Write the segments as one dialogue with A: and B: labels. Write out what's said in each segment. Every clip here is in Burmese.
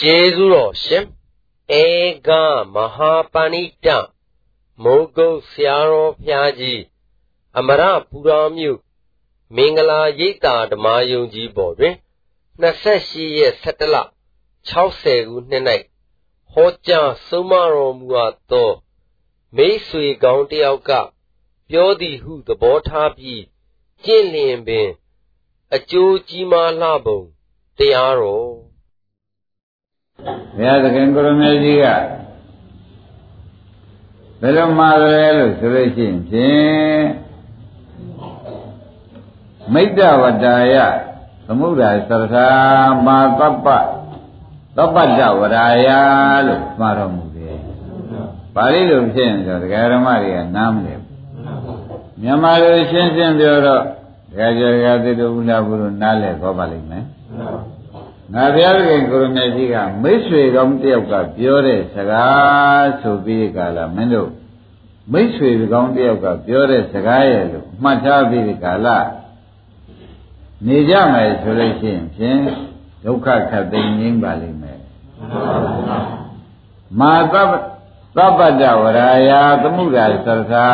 A: ကျေးဇူးတော်ရှင်ဧကမဟာပဏိတမိုးကုတ်ဆရာတော်ဘုရားကြီးအမရပူရာမြို့မင်္ဂလာရိပ်သာဓမ္မယုံကြီးပေါ်တွင်28ရက်17လ60ခုနှစ်၌ဟောကြားဆုံးမတော်မူအပ်သောမိတ်ဆွေကောင်းတယောက်က ပြောသည်ဟုသဘောထားပြီးကျင့်လျင်ပင် အကျိုးကြီးမားလှပုံတရားတော်
B: ဘုရားသခင်ကိုရမေကြီးကဘယ်လိုမှားတယ်လို့ဆိုလို့ရှိရင်ဖြင့်မိတ္တဝတ္တာယသမုဒ္ဒါသရထာမာတပ္ပသပ္ပတ္တဝရာယလို့မှားတော်မူတယ်။ပါဠိလိုဖြစ်ရင်ဆိုဒကာရမတွေကနားမလည်ဘူး။မြန်မာလိုရှင်းရှင်းပြောတော့ဒကာကျော်ဒကာသစ်တို့ဘုရားဘုရားနားလည်ခေါ်ပါလိမ့်မယ်။ ငါဘုရားသခင်ကိုရမေကြီးကမိတ်ဆွေကောင်းတယောက်ကပြောတဲ့စကားဆိုပြီးကြလားမင်းတို့မိတ်ဆွေကောင်းတယောက်ကပြောတဲ့စကားရဲ့လို့မှတ်ထားပြီးကြလားနေကြမယ်ဆိုလို့ရှိရင်ဖြင့်ဒုက္ခခတ်သိမ်းငြိမ်းပါလိမ့်မယ်မာသဗ္ဗသဗ္ဗတဝရာယသမှုရာသရသာ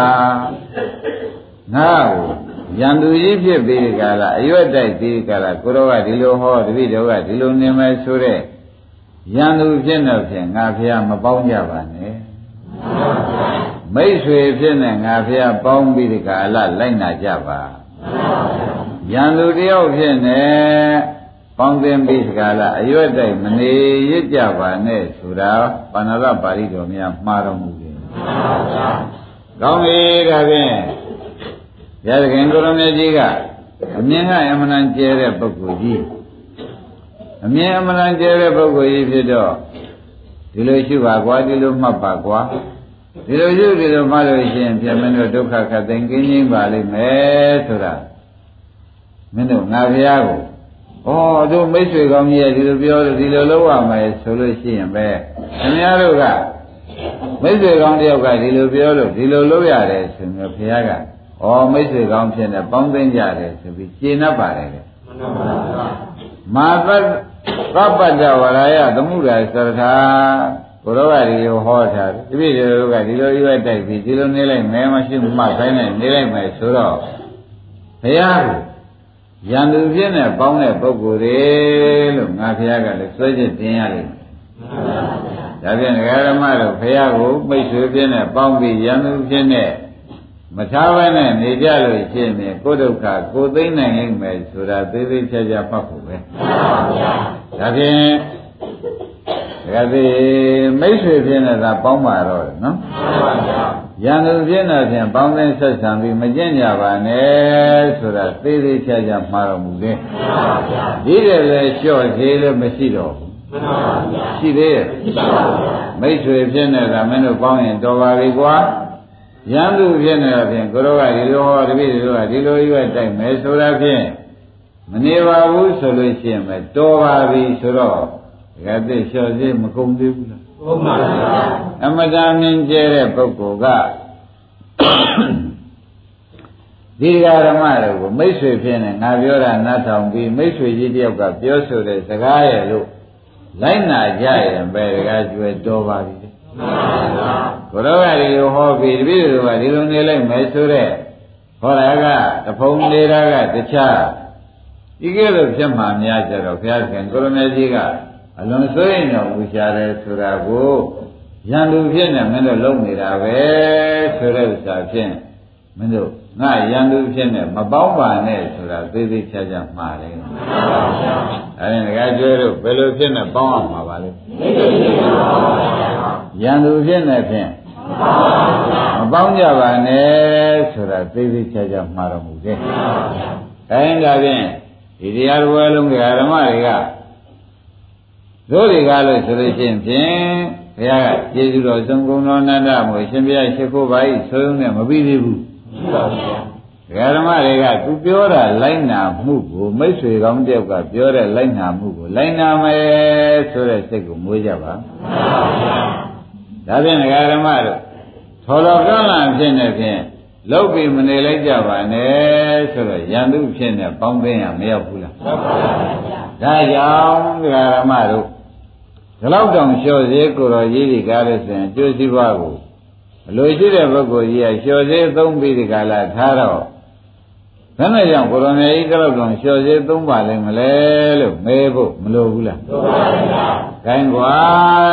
B: ငါ့ကို ရန်သူကြီးဖြစ်ပြီးကြလားအရွက်တိုက်ပြီးကြလားကိုရောကဒီလိုဟောတပည့်တော်ကဒီလိုနေမယ်ဆိုတဲ့ရန်သူဖြစ်တော့ဖြင့်ငါဖះမပေါင်းကြပါနဲ့မိတ်ဆွေဖြစ်နေငါဖះပေါင်းပြီးဒီကလာလိုက်နာကြပါရန်သူတယောက်ဖြစ်နေပေါင်းသင်ပြီးစကားလားအရွက်တိုက်မနေရကြပါနဲ့ဆိုတာပါဏာရပါဠိတော်များမှားတော်မူတယ်။ကောင်းပြီဒါဖြင့် ရသခင်ကိုရမေကြီးကအမြင်ကအမှန်ကျဲတဲ့ပုဂ္ဂိုလ်ကြီးအမြင်အမှန်ကျဲတဲ့ပုဂ္ဂိုလ်ကြီးဖြစ်တော့ဒီလိုရှိပါကွာဒီလိုမှတ်ပါကွာဒီလိုရှိဒီလိုမှလို့ရှိရင်ပြမင်းတို့ဒုက္ခခတ်သိမ်းကင်းခြင်းပါလိမ့်မယ်ဆိုတာမင်းတို့ငါဘုရားကိုဩတို့မိတ်ဆွေကောင်းကြီးရဲ့ဒီလိုပြောလို့ဒီလိုလုပ်ရမယ်ဆိုလို့ရှိရင်ပဲခင်ဗျားတို့ကမိတ်ဆွေကောင်းတယောက်ကဒီလိုပြောလို့ဒီလိုလုပ်ရတယ်ဆိုရင်ဘုရားက ဩမိတ်ဆွေကောင်းဖြစ်နေပေါင်းသိမ့်ကြတယ်ဆိုပြီးရှင်း납ပါတယ်လေမာသသဗ္ဗတဝရယသမှုရာသရထာဘုရောကဒီလိုဟောထားတယ်တပည့်တို့ကဒီလိုရွက်တိုက်ပြီးဒီလိုနေလိုက်မဲမရှိမှခိုင်းနေနေလိုက်မယ်ဆိုတော့ဘုရားကရန်သူဖြစ်နေပေါင်းတဲ့ပုဂ္ဂိုလ်တွေလို့ငါဘုရားကလည်းစွဲချက်တင်ရလိမ့်မယ်။ဒါဖြင့်ဒကာရမတို့ဘုရားကိုမိတ်ဆွေဖြစ်နေပေါင်းပြီးရန်သူဖြစ်နေ မထားဘဲနဲ့နေကြလို့ရှိရင်ကိုယ်ဒုက္ခကိုသိမ့်နိုင်ရင်မယ်ဆိုတာသေးသေးချာချာဖတ်ဖို့ပဲ။ဒါဖြင့်ဒကာသေးမိတ်ဆွေဖြစ်နေတာပေါင်းပါတော့နော်။ရန်သူဖြစ်နေဖြင့်ပေါင်းတဲ့ဆက်ဆံပြီးမကျင့်ကြပါနဲ့ဆိုတာသေးသေးချာချာမှားတော်မူတယ်။ဒီတယ်လေလျှော့သေးလည်းမရှိတော့ဘူး။ရှိသေးရဲ့။မိတ်ဆွေဖြစ်နေတာမင်းတို့ပေါင်းရင်တော်ပါပြီကွာ။ ရန်သူဖြစ်နေတာဖြင့်ကိုရောကဒီလိုဟောတပည့်တို့ကဒီလိုရွက်တိုက်မယ်ဆိုတာဖြင့်မနေပါဘူးဆိုလို့ရှိရင်ပဲတော်ပါပြီဆိုတော့ဒကာသိလျှော့သေးမကုန်သေးဘူးလားဟုတ်ပါဗျာအမတန်မြင်ကျဲတဲ့ပုဂ္ဂိုလ်ကဒီဃာရမတွေကိုမိတ်ဆွေဖြစ်နေငါပြောတာနားထောင်ပြီးမိတ်ဆွေကြီးတယောက်ကပြောဆိုတဲ့စကားရဲ့လို့လိုက်နာကြရင်ပဲဒကာကျွဲတော်ပါပြီ ဘုရားကဒီလိုဟောပြီးတပည့်တွေကဒီလိုနေလိုက်မယ်ဆိုတဲ့ဟောတာကတဖုံနေတာကတခြားဒီကဲလို့ဖြစ်မှများကြတော့ဘုရားခင်ကိုရမေကြီးကအလွန်စိုးရင်တော့ဝူရှာတယ်ဆိုတာကိုရန်သူဖြစ်နေမင်းတို့လုံနေတာပဲဆိုတဲ့ဥစ္စာဖြင့်မင်းတို့ငါရန်သူဖြစ်နေမပေါင်းပါနဲ့ဆိုတာသေးသေးချာချာမှားတယ်။အဲဒီငါကျွဲတို့ဘယ်လိုဖြစ်နေပေါင်းအောင်မှာပါလဲ။ ရန်သူဖြစ်နေဖြင့်မပေါင်းကြပါနဲ့ဆိုတာသေးသေးချာချာမှားတော်မူတယ်။အဲဒီဒါဖြင့်ဒီတရားတော်လုံးကဓမ္မတွေကတို့တွေကလို့ဆိုလို့ရှိရင်ဖြင့်ဘုရားကကျေးဇူးတော်ဆုံးကုံတော်နန္ဒမို့ရှင်ဘုရားရှိခိုးပါ၏ဆိုုံနဲ့မပြီးသေးဘူးမှန်ပါဗျာဓမ္မတွေကသူပြောတာလိုက်နာမှုကိုမိတ်ဆွေကောင်းတယောက်ကပြောတဲ့လိုက်နာမှုကိုလိုက်နာမယ်ဆိုတဲ့စိတ်ကိုမွေးကြပါမှန်ပါဗျာ ဒါဖြင့်ဓမ္မတို့ထော်တော်ကလန်ဖြစ်နေဖြင့်လောက်ပြီးမနေလိုက်ကြပါနဲ့ဆိုတော့ရန်သူဖြစ်နေပေါင်းသိရမရောက်ဘူးလားမှန်ပါဗျာဒါကြောင့်ဓမ္မတို့ဒီလောက်တောင်လျှော့စေကိုတော်ကြီးဒီကားလို့ဆိုရင်ကျိုးစည်းပွားကိုအလိုရှိတဲ့ပုဂ္ဂိုလ်ကြီးကလျှော့စေသုံးပြီးဒီကာလထားတော့ဘယ်နဲ့ကြောင့်ကိုရောင်မြတ်ကြီးကတော့တောင်လျှော်စေသုံးပါလိမ့်မလဲလို့မေးဖို့မလိုဘူးလား
A: မှန်ပါ ဗျာ။
B: ခိုင်းကွာ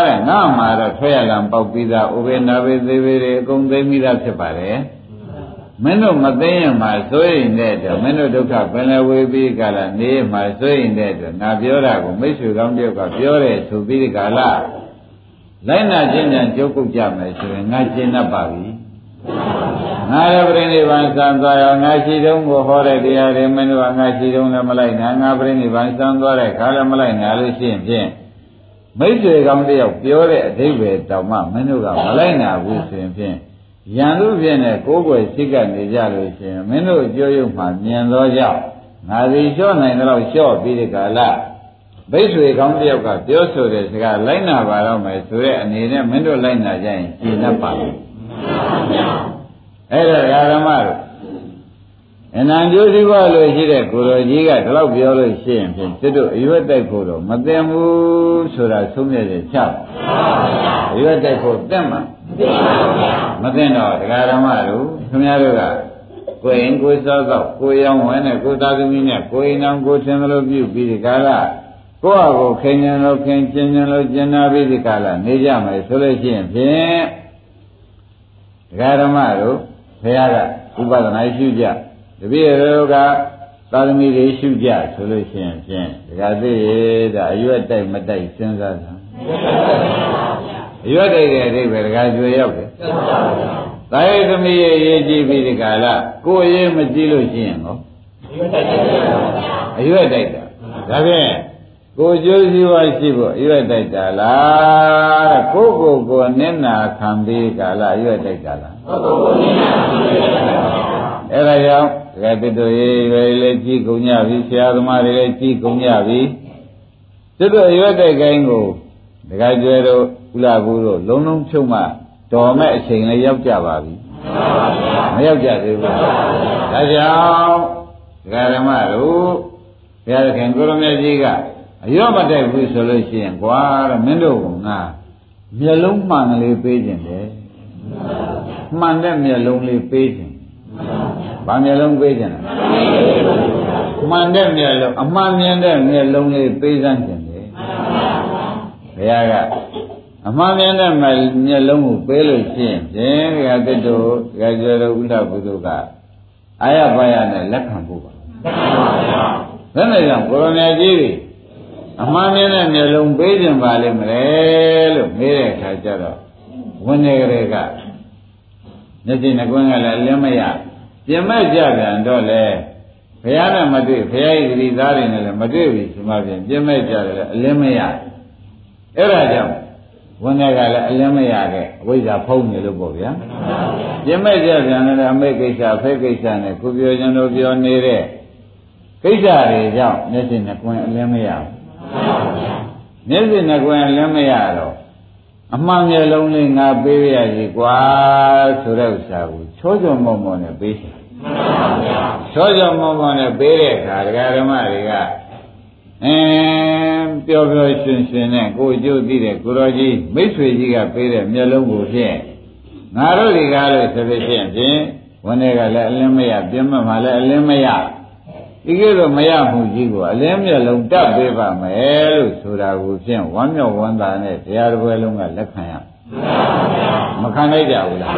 B: တဲ့ငါမှတော့ထွက်ရလံပေါက်ပြီးသားဥပေနာပေသေးပေတွေအကုန်သိမိသားဖြစ်ပါတယ်။မင်းတို့မသိရင်မှစိုးရင်တဲ့အတွက်မင်းတို့ဒုက္ခပင်လဝေပြီးကာလနေမှစိုးရင်တဲ့အတွက်ငါပြောတာကိုမိတ်ဆွေကောင်းတယောက်ကပြောတယ်ဆိုပြီးဒီကာလလိုက်နာခြင်းညာကြုတ်ကုတ်ကြမယ်ဆိုရင်ငါရှင်းတတ်ပါပြီငါရပရိနိဗ္ဗာန်စံသွားရောငါရှိတုံးကိုဟောတဲ့တရားတွေမင်းတို့ကငါရှိတုံးလည်းမလိုက်နာငါပရိနိဗ္ဗာန်စံသွားတဲ့ခါလည်းမလိုက်နာလို့ရှိရင်ဖြင့် မိတ်ဆွေကောင်းတယောက်ပြောတဲ့အဓိပ္ပာယ်တောင်မှမင်းတို့ကမလိုက်နာဘူးဆိုရင်ဖြင့်ရန်သူဖြင့်နဲ့ကိုယ်ွယ်စိတ်ကနေကြလို့ရှိရင်မင်းတို့ကြိုးရုပ်မှမြင်သောကြောင့်ငါစီလျှော့နိုင်တော့လျှော့ပြီးဒီကာလဘိဆွေကောင်းတယောက်ကပြောဆိုတဲ့စကားလိုက်နာပါတော့မယ်ဆိုတဲ့အနေနဲ့မင်းတို့လိုက်နာကြရင်ရှင်းတတ်ပါဘူးအဲ့ဒါဓမ္မတို့ အနန္တစည်းပွားလို့ရှိတဲ့ကိုရောကြီးကဒီလောက်ပြောလို့ရှိရင်ဖြင့်စစ်တို့အရွက်တိုက်ဖို့တော့မသိဘူးဆိုတာသုံးရတဲ့ချပါအရွက်တိုက်ဖို့တက်မှာမသိတော့ဒကာဓမ္မတို့ခင်ဗျားတို့ကကိုယ်ရင်ကိုယ်စောတော့ကိုယ်ရောင်းဝင်နဲ့ကိုယ်သားသမီးနဲ့ကိုယ်ရင်အောင်ကိုယ်သင်လို့ပြုပြီးဒီကာလကိုယ့်အကိုခင်ញံလို့ခင်ကျင်ញံလို့ကျင်နာပြီးဒီကာလနေကြမယ်ဆိုလို့ရှိရင်ဖြင့်ဒကာဓမ္မတို့ဘုရားကဥပဒနာရှုကြ တပည့်တော်ကသာသမီတွေရှုကြဆိုလို့ရှိရင်ဖြင့်ဒကာသိရဲ့ဒါအရွက်တိုက်မတိုက်စဉ်းစားတာအရွက်တိုက်တဲ့အဓိပ္ပာယ်ဒကာကျွေရောက်တယ်သာယသမီးရဲ့ရေးကြည့်ပြီးဒီကာလကိုယ်ရေးမကြည့်လို့ရှိရင်ဟောအရွက်တိုက်တာဒါဖြင့်ကိုကျိုးစည်းဝါရှိဖို့အရွက်တိုက်တာလားကိုကိုကိုနင့်နာခံပြီးကာလအရွက်တိုက်တာလားကိုကိုကိုနင့်နာခံပြီးအဲ့ဒါကြောင့်တ ကယ်တတို့ရေးရွယ်လေးကြည့်ကုန်ကြပြီဆရာသမားတွေလည်းကြည့်ကုန်ကြပြီတတို့အရွက်တိုက်ကိုင်းကိုတကယ်ကျွဲတို့ဥလာဘူးတို့လုံးလုံးဖြုံမှတော်မဲ့အချိန်လေးရောက်ကြပါပြီမရောက်ကြသေးဘူးဒါကြောင့်ဒကာဓမ္မတို့ဘုရားခင်ကိုရမေကြီးကအရော့မတိုက်ဘူးဆိုလို့ရှိရင်ကွာတဲ့မင်းတို့ကငါမျက်လုံးမှန်ကလေးပေးခြင်းတယ်မှန်တဲ့မျက်လုံးလေးပေးခြင်း ဘာမျက်လုံးပေးခြင်းလဲမှန်တဲ့မျက်လုံးအမှန်မြင်တဲ့မျက်လုံးလေးပေးစမ်းခြင်းတယ်ဘုရားကအမှန်မြင်တဲ့မျက်လုံးကိုပေးလို့ရှိရင်ဖြင့်ဒီကတတို့ဒီကကျော်တော်ဥဒ္ဒဘုဒ္ဓကအာရပါရနဲ့လက်ခံဖို့ပါဘယ်နဲ့ကြောင့်ကိုရမကြီးတွေအမှန်မြင်တဲ့မျက်လုံးပေးခြင်းပါလိမ့်မလဲလို့မေးတဲ့အခါကျတော့ဝင်းနေကြတဲ့ကမျက်စိနှကွင်းကလည်းလင်းမရ ပြင်မဲ့ကြပြန်တော့လေဘုရားနဲ့မတွေ့ဘုရားဤသတိသားတွေနဲ့လည်းမတွေ့ဘူးဒီမှာပြင်ပြင်မဲ့ကြတယ်လည်းအလင်းမရအဲ့ဒါကြောင့်ဝန်းထဲကလည်းအလင်းမရခဲ့အဝိဇ္ဇာဖုံးနေလို့ပေါ့ဗျာပြင်မဲ့ကြပြန်လည်းအမေကိစ္စဖဲကိစ္စနဲ့ကိုပြောခြင်းတို့ပြောနေတဲ့ကိစ္စတွေကြောင့်မျက်စိနှကွင်းအလင်းမရဘူးမျက်စိနှကွယ်လည်းမရတော့ အမှန်မျိုးလုံးလေးငါပေးရစီကွာဆိုတဲ့ဥစ္စာကိုချောချောမောမောနဲ့ပေးတယ်ချောချောမောမောနဲ့ပေးတဲ့အခါဒကာဓမ္မတွေကအင်းပျော်ပျော်ရွှင်ရွှင်နဲ့ကိုကျိုးသိတဲ့ကိုတော်ကြီးမိတ်ဆွေကြီးကပေးတဲ့မျက်လုံးကိုဖြင့်ငါတို့ဒီကားလို့ဆိုလို့ရှိရင်ဖြင့်ဝန်တွေကလည်းအလင်းမရပြင်းမှမှလည်းအလင်းမရ ဒီကဲတော့မရမှုကြီးကိုအလင်းမျက်လုံးတက်ပေးပါမယ်လို့ဆိုတာကိုဖြင့်ဝမ်းမြောက်ဝမ်းသာနဲ့တရားတော်ဘယ်လုံးကလက်ခံရမခံလိုက်ကြဘူးလား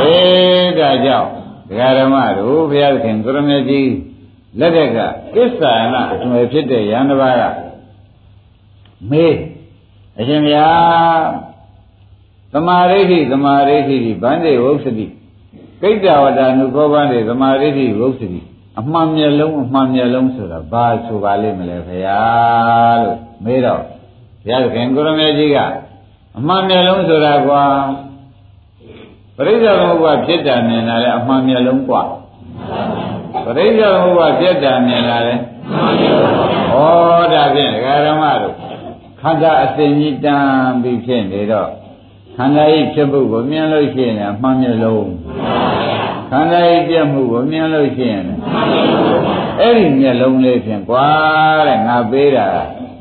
B: အေးဒါကြောင့်ဒကာဓမ္မတို့ဘုရားသခင်ကိုရမေကြီးလက်ထက်ကကိစ္ဆာနာအသွယ်ဖြစ်တဲ့ယန္တဘာကမေးအရှင်ဗျာသမာဓိဋ္ဌိသမာဓိဋ္ဌိဗန္တိဝုစ္စတိကိစ္ဆဝတ္တနုခောဗန္တိသမာဓိဋ္ဌိဝုစ္စတိ အမှန်မျက်လုံးအမှန်မျက်လုံးဆိုတာဘာဆိုပါလိမ့်မလဲခရားလို့မေးတော့ဘုရားခင်ကိုရမေကြီးကအမှန်မျက်လုံးဆိုတာကွာပရိစ္ဆေသမုပ္ပါဖြစ်တာမြင်တာလဲအမှန်မျက်လုံးကွာပရိစ္ဆေသမုပ္ပါဖြစ်တာမြင်တာလဲဩဒါဖြင့်ဒကာရမတို့ခန္ဓာအစဉ်ကြီးတန်ပြီးဖြစ်နေတော့ခန္ဓာဤဖြစ်ဖို့ကိုမြင်လို့ရှိရင်အမှန်မျက်လုံး ခန္ဓာရဲ့ပြတ်မှုကိုမြင်လို့ရှိရင်အဲ့ဒီမျက်လုံးလေးဖြင့်ကွာတဲ့ငါပေးတာ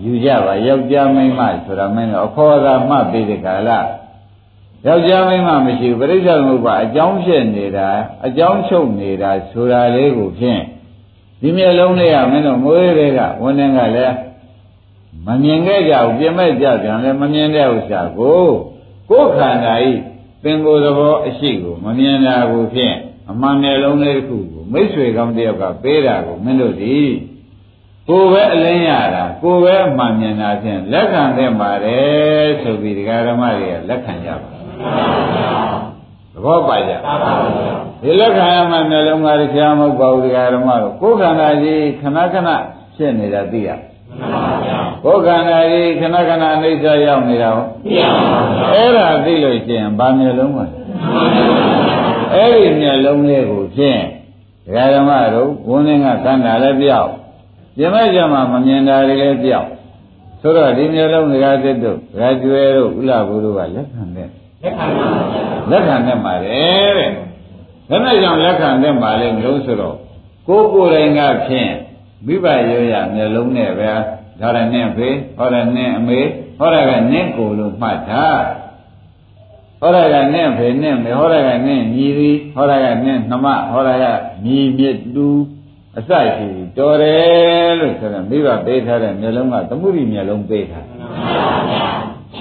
B: ရယူကြပါယောက်ျားမိန်းမဆိုတာမင်းတို့အခေါ်သာမှတ်ပြီးတဲ့ကာလယောက်ျားမိန်းမမရှိဘူးပရိစ္ဆေသမုပ္ပါအကြောင်းဖြစ်နေတာအကြောင်းချုပ်နေတာဆိုတာလေးကိုဖြင့်ဒီမျက်လုံးလေးကမင်းတို့မွေးတွေကဝန်းနေကလည်းမမြင်ခဲ့ကြဘူးပြင်မဲ့ကြပြန်လည်းမမြင်တဲ့ဥစ္စာကိုကိုယ်ခန္ဓာဤပင်ကိုယ်သဘောအရှိကိုမမြင်တာကိုဖြင့် အမှန်မျက်လုံးလေးတစ်ခုကိုမိတ်ဆွေကောင်းတစ်ယောက်ကပေးတာကိုမင်းတို့ဒီကိုယ်ပဲအလင်းရတာကိုယ်ပဲအမှန်မြင်တာဖြင့်လက်ခံတဲ့ပါတယ်ဆိုပြီးဒကာဓမ္မတွေကလက်ခံကြပါသဘောပါကြဒီလက်ခံရမှမျက်လုံးကတရားမဟုတ်ပါဘူးဒကာဓမ္မတို့ကိုယ်ခန္ဓာကြီးခဏခဏဖြစ်နေတာသိရကိုယ်ခန္ဓာကြီးခဏခဏအိဋ္ဌရောက်နေတာဟောအဲ့ဒါသိလို့ရှိရင်ဗာမျက်လုံးပါ အဲ့ဒီမျက်လုံးလေးကိုဖြင့်ဒကာဓမ္မတို့ဝန်းင်းကခန္ဓာလည်းပြောက်ပြမဲ့ကြမှာမမြင်တာတွေလည်းပြောက်ဆိုတော့ဒီမျိုးလုံးဒကာသစ်တို့ဒကာကျွဲတို့ဥလာဘူးတို့ကလက်ခံတဲ့လက်ခံတဲ့မှာတယ်တဲ့ဘယ်နဲ့ကြောင့်လက်ခံတဲ့မှာလဲမလို့ဆိုတော့ကိုယ်ကိုယ်တိုင်ကဖြင့်မိဘရောရမျိုးလုံးနဲ့ပဲဒါရနဲ့ဖေဟောရနဲ့အမေဟောရကနဲ့ကိုလို့မှတ်တာ ဟောရကနဲ့ဖေနဲ့မေဟောရကနဲ့ညီရီဟောရကနဲ့နှမဟောရကညီမြစ်တူအစရှိတော်တယ်လို့ဆိုတော့မိဘပေးထားတဲ့မျိုးလုံးကသမှုရိမျိုးလုံးပေးထား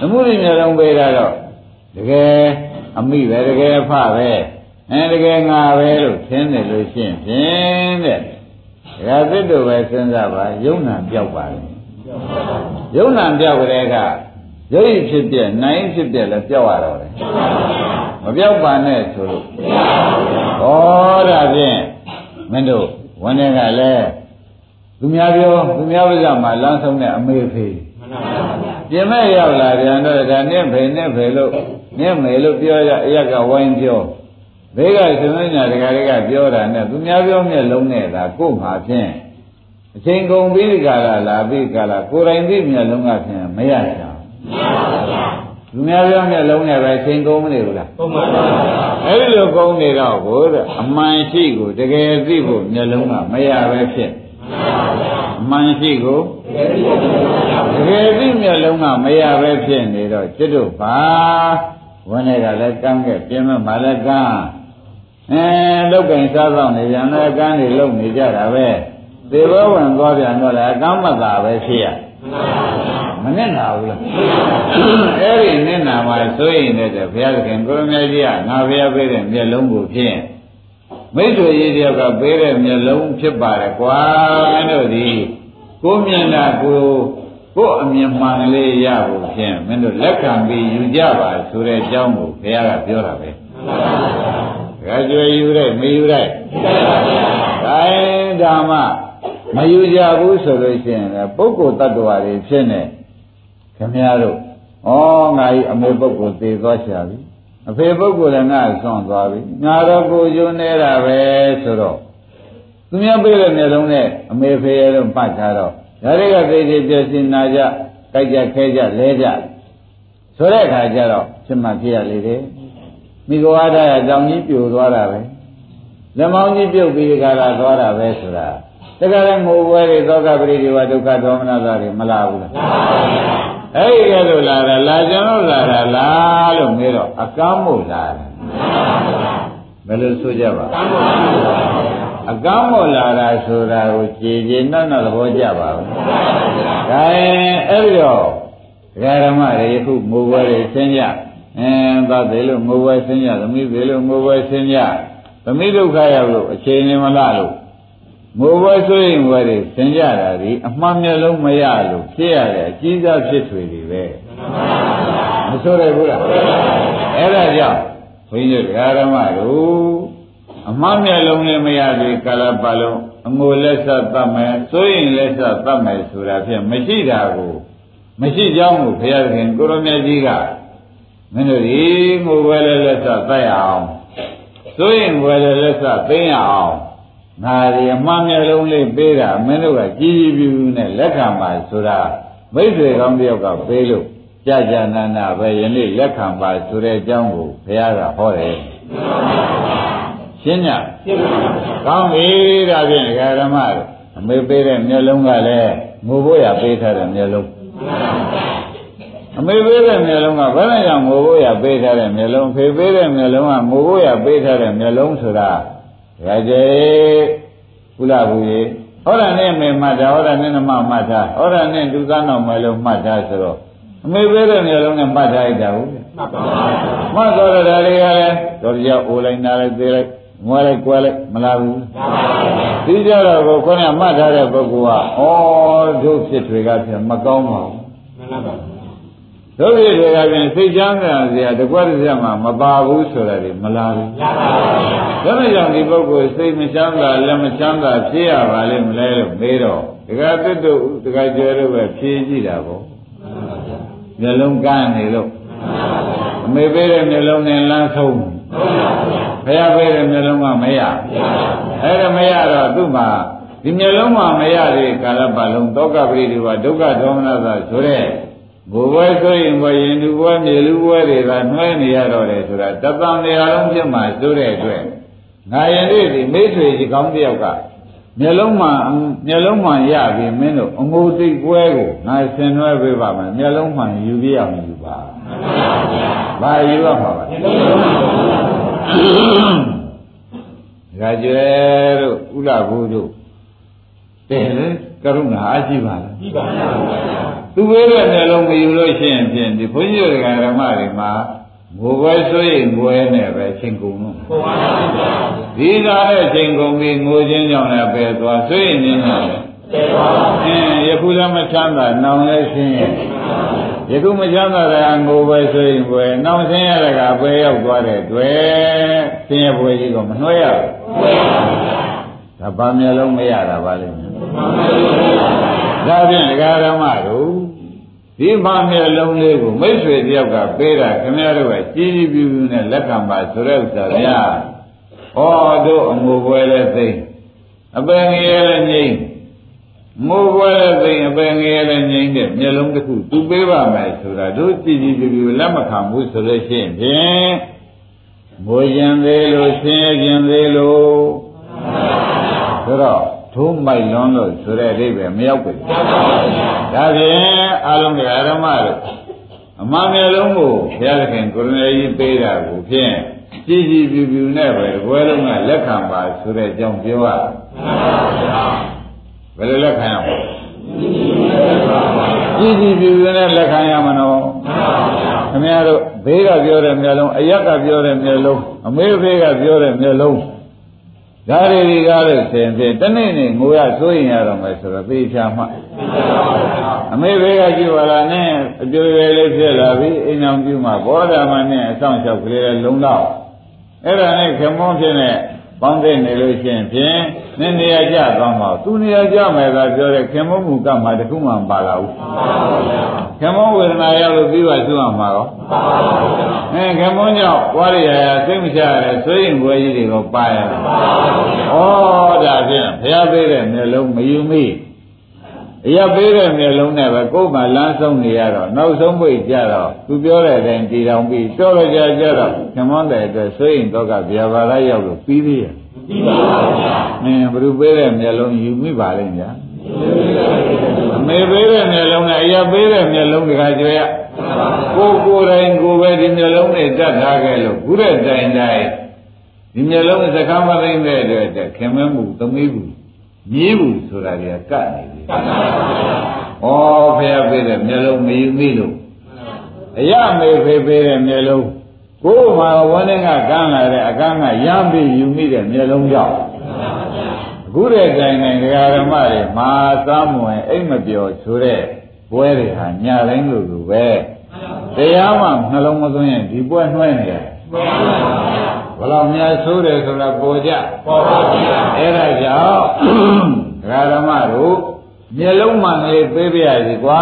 B: သမှုရိမျိုးလုံးပေးတာတော့တကယ်အမိပဲတကယ်ဖပဲအဲတကယ်ငါပဲလို့ထင်တယ်လို့ရှင်းဖြင်းတဲ့ဒါသစ်တို့ပဲစဉ်းစားပါယုံနာပြောက်ပါလေယုံနာပြောက်ကြတဲ့က ရုပ်ရည်ဖြစ်ပြနိုင်ဖြစ်ပြလည်းပြောက်ရတော့တယ်မပြောက်ပါနဲ့ဆိုလို့ဩဒါဖြင့်မင်းတို့ဝန်ထဲကလည်းသူများပြောသူများပါးစပ်မှာလမ်းဆုံးတဲ့အမေဖေးပြင်မဲ့ရောက်လာပြန်တော့ဒါနဲ့ဖေနဲ့ဖေလို့နဲ့မေလို့ပြောရအရက်ကဝိုင်းပြောဘေးကသမင်းညာတကာတွေကပြောတာနဲ့သူများပြောမျက်လုံးနဲ့ဒါကို့မှာဖြင့်အချိန်ကုန်ပြီးဒီကလာလာပြီးကလာကိုယ်တိုင်သိမျက်လုံးကဖြင့်မရချာ လူများပြောမျက်လုံးနဲ့ပဲချိန်ကုန်မနေဘူးလားကုန်ပါပါအဲ့ဒီလိုကုန်နေတော့ကိုတဲ့အမှန်ရှိကိုတကယ်သိဖို့မျက်လုံးကမရပဲဖြစ်အမှန်ရှိကိုတကယ်သိမျက်လုံးကမရပဲဖြစ်နေတော့ကျွတ်တို့ပါဝန်းထဲကလည်းကမ်းခဲ့ပြင်းမမလည်းကမ်းအဲလောက်ကင်စားဆောင်နေပြန်လည်းကမ်းနေလုံနေကြတာပဲသေဘောဝင်သွားပြန်တော့လည်းအကမ်းမသာပဲဖြစ်ရမနဲ့ နာဘူးလားအဲ့ဒီနဲ့နာမှာဆိုရင်လည်းဘုရားသခင်ကိုရမကြီးကငါဘုရားပေးတဲ့မျက်လုံးကိုဖြင့်မိတ်ဆွေကြီးတယောက်ကပေးတဲ့မျက်လုံးဖြစ်ပါတယ်ကွာမင်းတို့ဒီကိုမျက်နှာကိုကိုအမြင်မှန်လေးရဖို့ဖြင့်မင်းတို့လက်ခံပြီးယူကြပါဆိုတဲ့အကြောင်းကိုဘုရားကပြောတာပဲမှန်ပါဗျာကြွယ်ယူတဲ့မယူတဲ့ဒါရင်ဓမ္မမယူကြဘူးဆိုလို့ရှိရင်လည်းပုဂ္ဂိုလ်တ attva တွေဖြစ်နေ ခင်ဗျားတို့ဩငါဤအမေပုဂ္ဂိုလ်သေသွားချာပြီအဖေပုဂ္ဂိုလ်လည်းငါဆွန့်သွားပြီငါတော့ကိုယုံနေတာပဲဆိုတော့သူများပြေးတဲ့မျိုးလုံးနဲ့အမေဖေရဲ့လို့ပတ်ထားတော့ဒါတွေကသိသိပြည့်စင်နာကြကြိုက်ကြခဲကြလဲကြဆိုတဲ့အခါကျတော့ဖြစ်မှဖြစ်ရလေတယ်မိဂဝါဒရကြောင်ကြီးပြိုသွားတာပဲလက်မောင်းကြီးပြုတ်ပြီးကြတာသွားတာပဲဆိုတာတကယ်လည်းငိုပွဲတွေသောကပရိဒီဝဒုက္ခဒေါမနတာတွေမလာဘူးလား အဲ့ဒီကဲလို့လာတာလာကျွန်တော်လာတာလားလို့မေးတော့အကမ်းမို့လာတယ်ဘယ်လိုဆိုကြပါအကမ်းမို့လာတာဆိုတာကိုကြည်ကြည်နောက်နောက်သဘောကျပါဘူးဒါရင်အဲ့ဒီတော့ဒကာဓမ္မတွေယခုငိုပွဲတွေဆင်းကြအင်းသတ်တယ်လို့ငိုပွဲဆင်းကြသမီးတယ်လို့ငိုပွဲဆင်းကြသမီးဒုက္ခရောက်လို့အချိန်နေမလားလို့ ငိုပွဲဆိုရင်ဝဲတွေသင်ကြတာဒီအမှန်မျက်လုံးမရလို့ဖြစ်ရတဲ့အကြီးစားဖြစ်ထွေတွေပဲမဆိုရဘူးလားအဲ့ဒါကြောင့်ဘုန်းကြီးတို့ဓမ္မတို့အမှန်မျက်လုံးလည်းမရသေးကာလပတ်လုံးအငိုလက်ဆက်သတ်မယ်ဆိုရင်လက်ဆက်သတ်မယ်ဆိုတာဖြင့်မရှိတာကိုမရှိကြောင်းကိုဘုရားခင်ကိုရမြတ်ကြီးကမင်းတို့ဒီငိုပွဲလည်းလက်ဆက်သတ်ရအောင်ဆိုရင်ဝယ်လည်းလက်ဆက်သိရအောင် ငါဒီအမှန်မျိုးလုံးလေးပေးတာမင်းတို့ကကြီးကြီးပြူပြူနဲ့လက်ခံပါဆိုတာမိတ်ဆွေကောင်းတယောက်ကပေးလို့ကြာကြာနာနာပဲယနေ့လက်ခံပါဆိုတဲ့အကြောင်းကိုဘုရားကဟောတယ်ရှင်းညကောင်းပြီဒါဖြင့်ဓမ္မတို့အမေပေးတဲ့မျိုးလုံးကလည်းငိုဖို့ရပေးထားတဲ့မျိုးလုံးအမေပေးတဲ့မျက်လုံးကဘယ်နဲ့ကြောင့်ငိုဖို့ရပေးထားတဲ့မျက်လုံးဖေပေးတဲ့မျက်လုံးကငိုဖို့ရပေးထားတဲ့မျက်လုံးဆိုတာ ဒါကြဲကုလဘူးရေဟောရနဲ့မေမှတ်တာဟောရနဲ့နမမှတ်တာဟောရနဲ့ဒုသနာမျက်လုံးမှတ်တာဆိုတော့အမေပေးတဲ့မျက်လုံးနဲ့မှတ်ထားလိုက်တာဟုတ်မှတ်ပါဘူးမှတ်တော့တာတွေကလည်းတော်ကြအိုလိုက်နာလိုက်သေးလိုက်ငွားလိုက်ကွဲလိုက်မလားဘူးဒီကြတော့ကိုခေါင်းကမှတ်ထားတဲ့ပုဂ္ဂိုလ်ကဩတို့ဖြစ်တွေကဖြစ်မကောင်းပါဘူး တို့ဖြစ်တွေကပြင်စိတ်ချမ်းသာစရာတကွက်တစ်ချက်မှမပါဘူးဆိုတာဒီမလားဘူးဒါနဲ့ကြောင့်ဒီပုဂ္ဂိုလ်စိတ်မချမ်းသာလက်မချမ်းသာဖြစ်ရပါလိမ့်မလဲလို့မေးတော့ဒကာသစ်တို့ဒကာကျော်တို့ပဲဖြေကြည့်တာပေါ့မျက်လုံးကန်းနေလို့အမေပေးတဲ့မျက်လုံးနဲ့လမ်းဆုံးဘုရားပေးတဲ့မျက်လုံးကမရအဲ့ဒါမရတော့သူ့မှာဒီမျက်လုံးမှာမရတဲ့ကာလပတ်လုံးတောကပရိဒီဝဒုက္ခဒေါမနသာဆိုတဲ့ ဘိုးဘွဲဆိုရင်ဘွယ်ရင်သူဘွဲမြေလူဘွဲတွေကနှွဲနေရတော့တယ်ဆိုတာတသံနေရာလုံးဖြစ်မှာဆိုတဲ့အတွက်ငါရင်လေးဒီမိတ်ဆွေကြီးကောင်းတယောက်ကမျက်လုံးမှမျက်လုံးမှရပြီမင်းတို့အငိုတိတ်ပွဲကိုငါဆင်နွှဲပေးပါမယ်မျက်လုံးမှယူပြရမယ်ယူပါဘာယူရမှာပါဒါကြွယ်တို့ဥလဘူးတို့တဲ့လေကရုဏာအကြည့်ပါလားကြည့်ပါပါ သူဝေးတဲ့မျက်လုံးမယူလို့ရှိရင်ဖြင့်ဒီဘုန်းကြီးတို့ဓမ္မတွေမှာငိုပွဲဆိုရင်ငွယ်နဲ့ပဲချိန်ကုန်လို့ဟုတ်ပါဘူးဒီသာနဲ့ချိန်ကုန်ပြီးငိုခြင်းကြောင့်လည်းပဲသွားဆိုရင်နင်းတယ်အင်းယခုလည်းမချမ်းသာနောင်လည်းရှင်းရဲ့ယခုမချမ်းသာတဲ့ငိုပဲဆိုရင်ပဲနောင်ဆင်းရတဲ့ကပဲရောက်သွားတဲ့တွေ့ဆင်းရဲပွဲကြီးကမနှွှဲရဘူးဒါဘာမျက်လုံးမရတာပါလိမ့်မယ်ဒါဖြင့်ဒကာဓမ္မတို့ ဒီဘာမျက်လုံးလေးကိုမိတ်ဆွေတယောက်ကပေးတာခင်ဗျားတို့ကကြီးကြီးပြူပြူနဲ့လက်ခံပါဆိုတဲ့ဥစ္စာဗျာဟောတို့အငိုပွဲလည်းသိအပင်ငယ်လည်းငိမ့်ငိုပွဲလည်းသိအပင်ငယ်လည်းငိမ့်တဲ့မျက်လုံးတစ်ခုသူပေးပါမယ်ဆိုတာတို့ကြည်ကြည်ပြူပြူလက်မခံဘူးဆိုလို့ရှိရင်ဖြင့်ငိုရင်သေးလို့ဆင်းရဲခြင်းသေးလို့ဆိုတော့ ထိုးမိုက်လွန်းလို့ဆိုတဲ့အိဗယ်မရောက်ဘူးဒါဖြင့်အလုံးကဓမ္မတို့အမှန်မျိုးလုံးကိုဘုရားသခင်ကိုရဏကြီးပေးတာကိုဖြင့်ကြည်ကြည်ပြူပြူနဲ့ပဲဘွယ်လုံးကလက်ခံပါဆိုတဲ့အကြောင်းပြောရဘယ်လိုလက်ခံရမလဲကြည်ကြည်ပြူပြူနဲ့လက်ခံရမနော်ခင်ဗျားတို့ဘေးကပြောတဲ့မျက်လုံးအရက်ကပြောတဲ့မျက်လုံးအမေဖေးကပြောတဲ့မျက်လုံး ဒါတွေဒီကားလို့ဆင်ဖြင့်တနေ့နေ့ငိုရစိုးရင်ရတော့မယ်ဆိုတော့သိချာမှအမေဘေးကကြည့်ပါလားနဲ့အကျွေးလေးလေးဖြစ်လာပြီအိမ်အောင်ပြုမှဘောဓမနဲ့အဆောင်လျှောက်ကလေးလုံတော့အဲ့ဒါနဲ့ခမွန်းဖြစ်နေ ပေါင်းတဲ့နေလို့ရှိရင်ဖြင့်နည်းနေရာကြသွားမှာသူနေရာကြမယ်သာပြောတဲ့ခင်မုန်းမူကမှတခုမှမပါလာဘူးခင်မုန်းဝေဒနာရောက်လို့ပြီးပါသူ့မှာရောအဲခင်မုန်းကြောင့်ဝါရရရစိတ်မချရဆိုရင်ဘွယ်ကြီးတွေကိုပါရဩဒါဖြင့်ဘုရားပေးတဲ့မျက်လုံးမယူမိအ ရာပေးတဲ့မျက်လုံးနဲ့ပဲကိုယ်မှလမ်းဆုံးနေရတော့နောက်ဆုံးပိတ်ကြတော့သူပြောတဲ့အတိုင်းတည်တော်ပြီးတော်ရကြကြတော့ခင်မွန်းတဲ့အတွက်ဆိုရင်တော့ကဗျာပါရရောက်လို့ပြီးသေးရဲ့ပြီးပါပါဗျာအင်းဘုရုပေးတဲ့မျက်လုံးယူမိပါလိမ့်ဗျာအမေပေးတဲ့မျက်လုံးနဲ့အရာပေးတဲ့မျက်လုံးတခါကြွရကိုကိုယ်တိုင်ကိုပဲဒီမျက်လုံးနဲ့တတ်ထားခဲ့လို့ခုတဲ့တိုင်တိုင်းဒီမျက်လုံးစကားမသိတဲ့အတွက်ခင်မမှုသမီးဘူးမြည်ဘူးဆိုတာတွေကကတ်နေပြီ။ ဩဘုရားပေးတဲ့မျက်လုံးမယူမိလို့အရမေဖေပေးတဲ့မျက်လုံးကိုယ်မှာဝန်းထဲကကန်းလာတဲ့အကန်းကရမ်းပြီးယူမိတဲ့မျက်လုံးကြောင့်အခုတဲ့တိုင်တိုင်ဒကာဓမ္မတွေမာသားမဝင်အိတ်မပြောဆိုတဲ့ပွဲတွေဟာညာတိုင်းလိုလိုပဲတရားမှနှလုံးမသွင်းရင်ဒီပွဲနှွှဲနေတယ်ဘယ်လောက်များဆိုးတယ်ဆိုတာပေါ်ကြပေါ်ပါဗျာအဲ့ဒါကြောင့်ဒကာဓမ္မတို့ မျက်လုံးမှန်လေးပေးပြရစီကွာ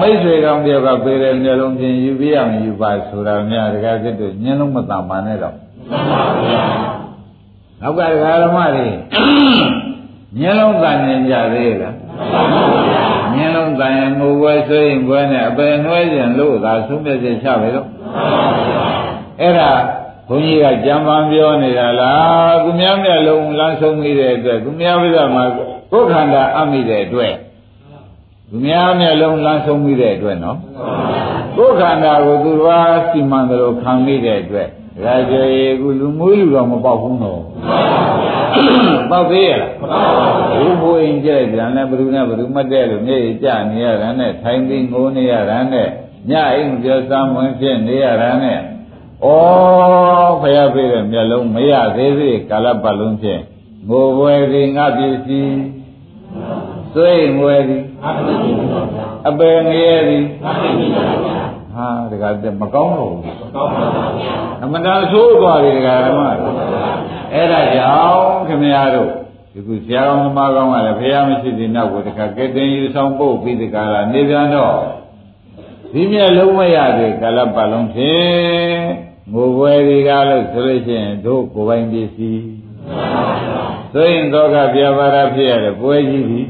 B: မိတ်ဆွေကောင်းတယောက်ကပေးတဲ့မျက်လုံးချင်းယူပြရမယူပါဆိုတာများတကယ်စစ်တို့မျက်လုံးမတန်ပါနဲ့တော့မှန်ပါဗျာနောက်ကဒကာဓမ္မတွေမျက်လုံးတန်နေကြသေးလားမှန်ပါဗျာမျက်လုံးတန်ရင်ငိုပွဲဆွေးရင်ပွဲနဲ့အပယ်နှွဲခြင်းလို့သာသုံးပြစေချပဲတော့မှန်ပါဗျာအဲ့ဒါဘုန်းကြီးကကြံပန်းပြောနေတာလားသူများမျက်လုံးလမ်းဆုံးမိတဲ့အတွက်သူများပြဿနာကိုယ်ခန္ဓာအမိတဲ့အတွက် သူများမျက်လုံးလမ်းဆုံးမိတဲ့အတွက်နော်ကိုယ်ခန္ဓာကိုသူတော်စီမံတယ်လို့ခံမိတဲ့အတွက်ဒါကြရေကူလူမွေးလူတော့မပေါက်ဘူးတော့ပေါက်သေးရလားဘုဘိုးရင်ကြဲကြံနဲ့ဘယ်သူနဲ့ဘယ်သူမတည့်လို့မျက်ရည်ကျနေရတာနဲ့ထိုင်ပြီးငိုနေရတာနဲ့ညအိမ်ပြောစားမွန်းဖြစ်နေရတာနဲ့ဩဖယားပြေးတဲ့မျက်လုံးမရသေးသေးကာလပတ်လုံးဖြင့်ငိုပွဲဒီငါပစ္စည်းသွေးငွယ်ဒီ အပယ်ငရဲဒီဟာတကယ်မကောင်းတော့ဘူးအမတန်ဆိုးသွားပြီဒကာဓမ္မအဲ့ဒါကြောင့်ခင်ဗျားတို့ဒီခုဆရာကောင်းသမားကောင်းကလည်းဖះမရှိသေးနောက်ကိုတခါကဲတင်ယူဆောင်ပို့ပြီးဒီကလာနေပြန်တော့ဒီမြက်လုံးမရသေးကာလပတ်လုံးဖြင့်ငိုပွဲဒီကားလို့ဆိုလို့ရှိရင်တို့ကိုယ်ပိုင်ပစ္စည်းဆိုရင်တော့ကပြပါရဖြစ်ရတဲ့ပွဲကြီးပြီ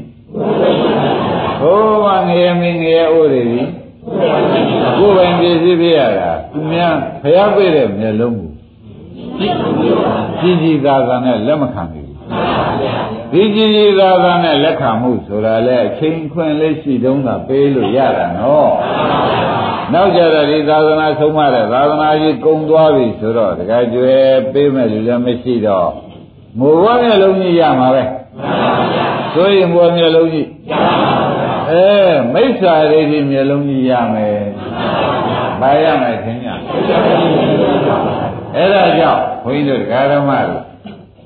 B: ဟိုးမငရေမင်းငရေအိုးတွေပြီကိုယ်ပိုင်ပစ္စည်းဖြစ်ရတာသူများဖះပြတဲ့မျက်လုံးကိုကြီးကြီးသာသာနဲ့လက်မခံဘူးဒီကြီးကြီးသာသာနဲ့လက်ခံမှုဆိုတာလေအချိန်ခွင့်လေးရှိတုံးသာပေးလို့ရတာနော်နောက်ကြတော့ဒီသာသနာဆုံးမတဲ့သာသနာကြီးကုံသွားပြီဆိုတော့တခါကျွဲပေးမဲ့လူလည်းမရှိတော့ငိုဘွားမျက်လုံးကြီးရမှာပဲဆိုရင်ဘွားမျက်လုံးကြီး အဲမိစ္ဆာရိတိမျက်လုံးကြီးရမယ်ဘာရမယ်ခင်ဗျအဲ့ဒါကြောင့်ဘုန်းကြီးတို့ဓမ္မတို့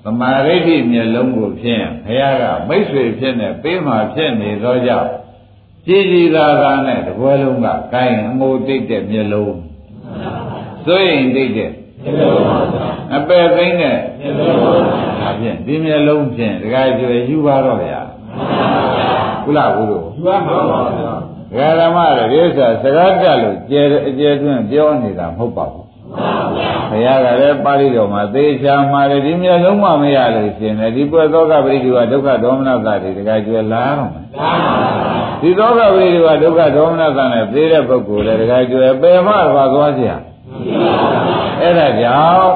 B: သမာဓိဋ္ဌိမျက်လုံးကိုဖြင့်ဘုရားကမိတ်ဆွေဖြစ်နေပေးမှဖြစ်နေသောကြောင့်ကြည်ကြည်သာသာနဲ့တပွဲလုံးကကိုင်းအမိုးတိတ်တဲ့မျက်လုံးစိုးရင်တိတ်တဲ့အပယ်သိမ့်တဲ့ဒါဖြင့်ဒီမျက်လုံးဖြင့်ဒကာကျွယ်ယူပါတော့ဗျာ ကုလဘုရားယူပါမှာပါဗျာဒကာဓမ္မတွေဒီဥစ္စာစကားတက်လို့ကျဲအကျဲတွင်းပြောနေတာမဟုတ်ပါဘူးဘုရားကလည်းပါဠိတော်မှာသေချာမှာတယ်ဒီမျက်လုံးမှမရလို့ရှင်တယ်ဒီပွက်သောကပရိဒီဝဒုက္ခဒေါမနတာတွေတကယ်ကျွယ်လာတော့မယ်ဒီသောကပရိဒီဝဒုက္ခဒေါမနတာနဲ့သေတဲ့ပုဂ္ဂိုလ်လည်းတကယ်ကျွယ်ပယ်မှပါသွားကြအဲ့ဒါကြောင့်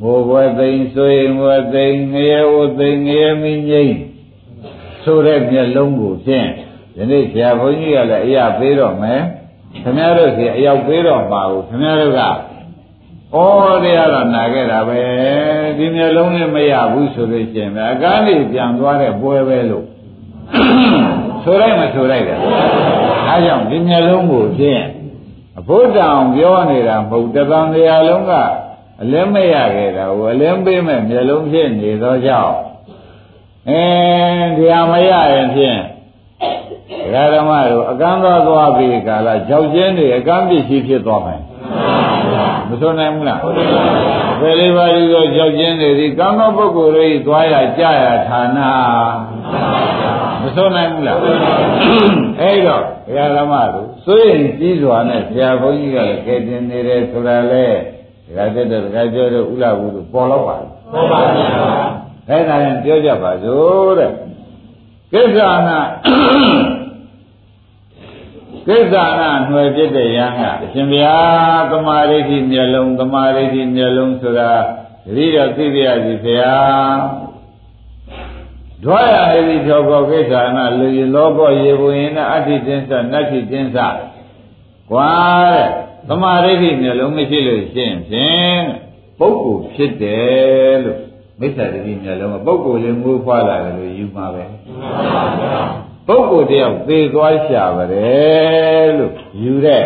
B: မိုးဘွယ်သိမ်ဆွေငွယ်သိမ်ငရဲဝသိမ်ငရဲမင်းကြီး ဆိုတဲ့မျက်လုံးကိုဖြင့်ဒီနေ့ဆရာဘုန်းကြီးကလည်းအရာပေးတော့မယ်ခင်ဗျားတို့စီအရောက်ပေးတော့ပါဘူးခင်ဗျားတို့ကဩတရားတော့နာခဲ့တာပဲဒီမျက်လုံးနဲ့မရဘူးဆိုလို့ရှိရင်အကားနေပြန်သွားတဲ့ပွဲပဲလို့ဆိုလိုက်မဆိုလိုက်တာအဲကြောင့်ဒီမျက်လုံးကိုဖြင့်အဘုဒ္ဓံပြောနေတာမဟုတ်တသံတရားလုံးကအလင်းမရခဲ့တာကိုအလင်းပေးမဲ့မျက်လုံးဖြစ်နေသောကြောင့် အဲတရားမရရင်ဖြင့်ဒကာဓမ္မတို့အကမ်းသွားသွားပြီးကာလကြောက်ကျင်းတွေအကမ်းပစ္စည်းဖြစ်သွားမယ်မဆိုနိုင်ဘူးလားဘယ်လေးပါးဒီတော့ကြောက်ကျင်းတွေဒီကံသောပုဂ္ဂိုလ်တွေသွားရကြရဌာနမဆိုနိုင်ဘူးလားအဲ့တော့ဘုရားဓမ္မတို့စိုးရင်ကြီးစွာနဲ့ဆရာဘုန်းကြီးကလည်းကဲတင်နေတယ်ဆိုတာလေဒကာတက်တဲ့ဒကာကျော်တို့ဥလာဘူးတို့ပေါ်တော့ပါပေါ်ပါဗျာ အဲ့ဒါရင်ပြောကြပါစို့တဲ့ကိစ္စနာကိစ္စနာຫນွယ်ပြတဲ့ရဟန်းကအရှင်ဘုရားသမာဓိဋ္ဌိမျက်လုံးသမာဓိဋ္ဌိမျက်လုံးဆိုတာတတိယသိပြရစီဘုရားဒွါရဟိတိသောကောကိစ္စနာလူရလောကောရေဘုရင်နဲ့အဋ္ဌိတင်းစနတ္ထိတင်းစကွာတဲ့သမာဓိဋ္ဌိမျက်လုံးမရှိလို့ရှင်းဖြင့်ပုဂ္ဂိုလ်ဖြစ်တယ်လို့ မိစ္ဆာဒိဋ္ဌိမျက်လုံးကပုဂ္ဂိုလ်လေးမွေးဖွားလာတယ်လို့ယူမှာပဲပုဂ္ဂိုလ်တယောက်သေသွားရှာပါတယ်လို့ယူတဲ့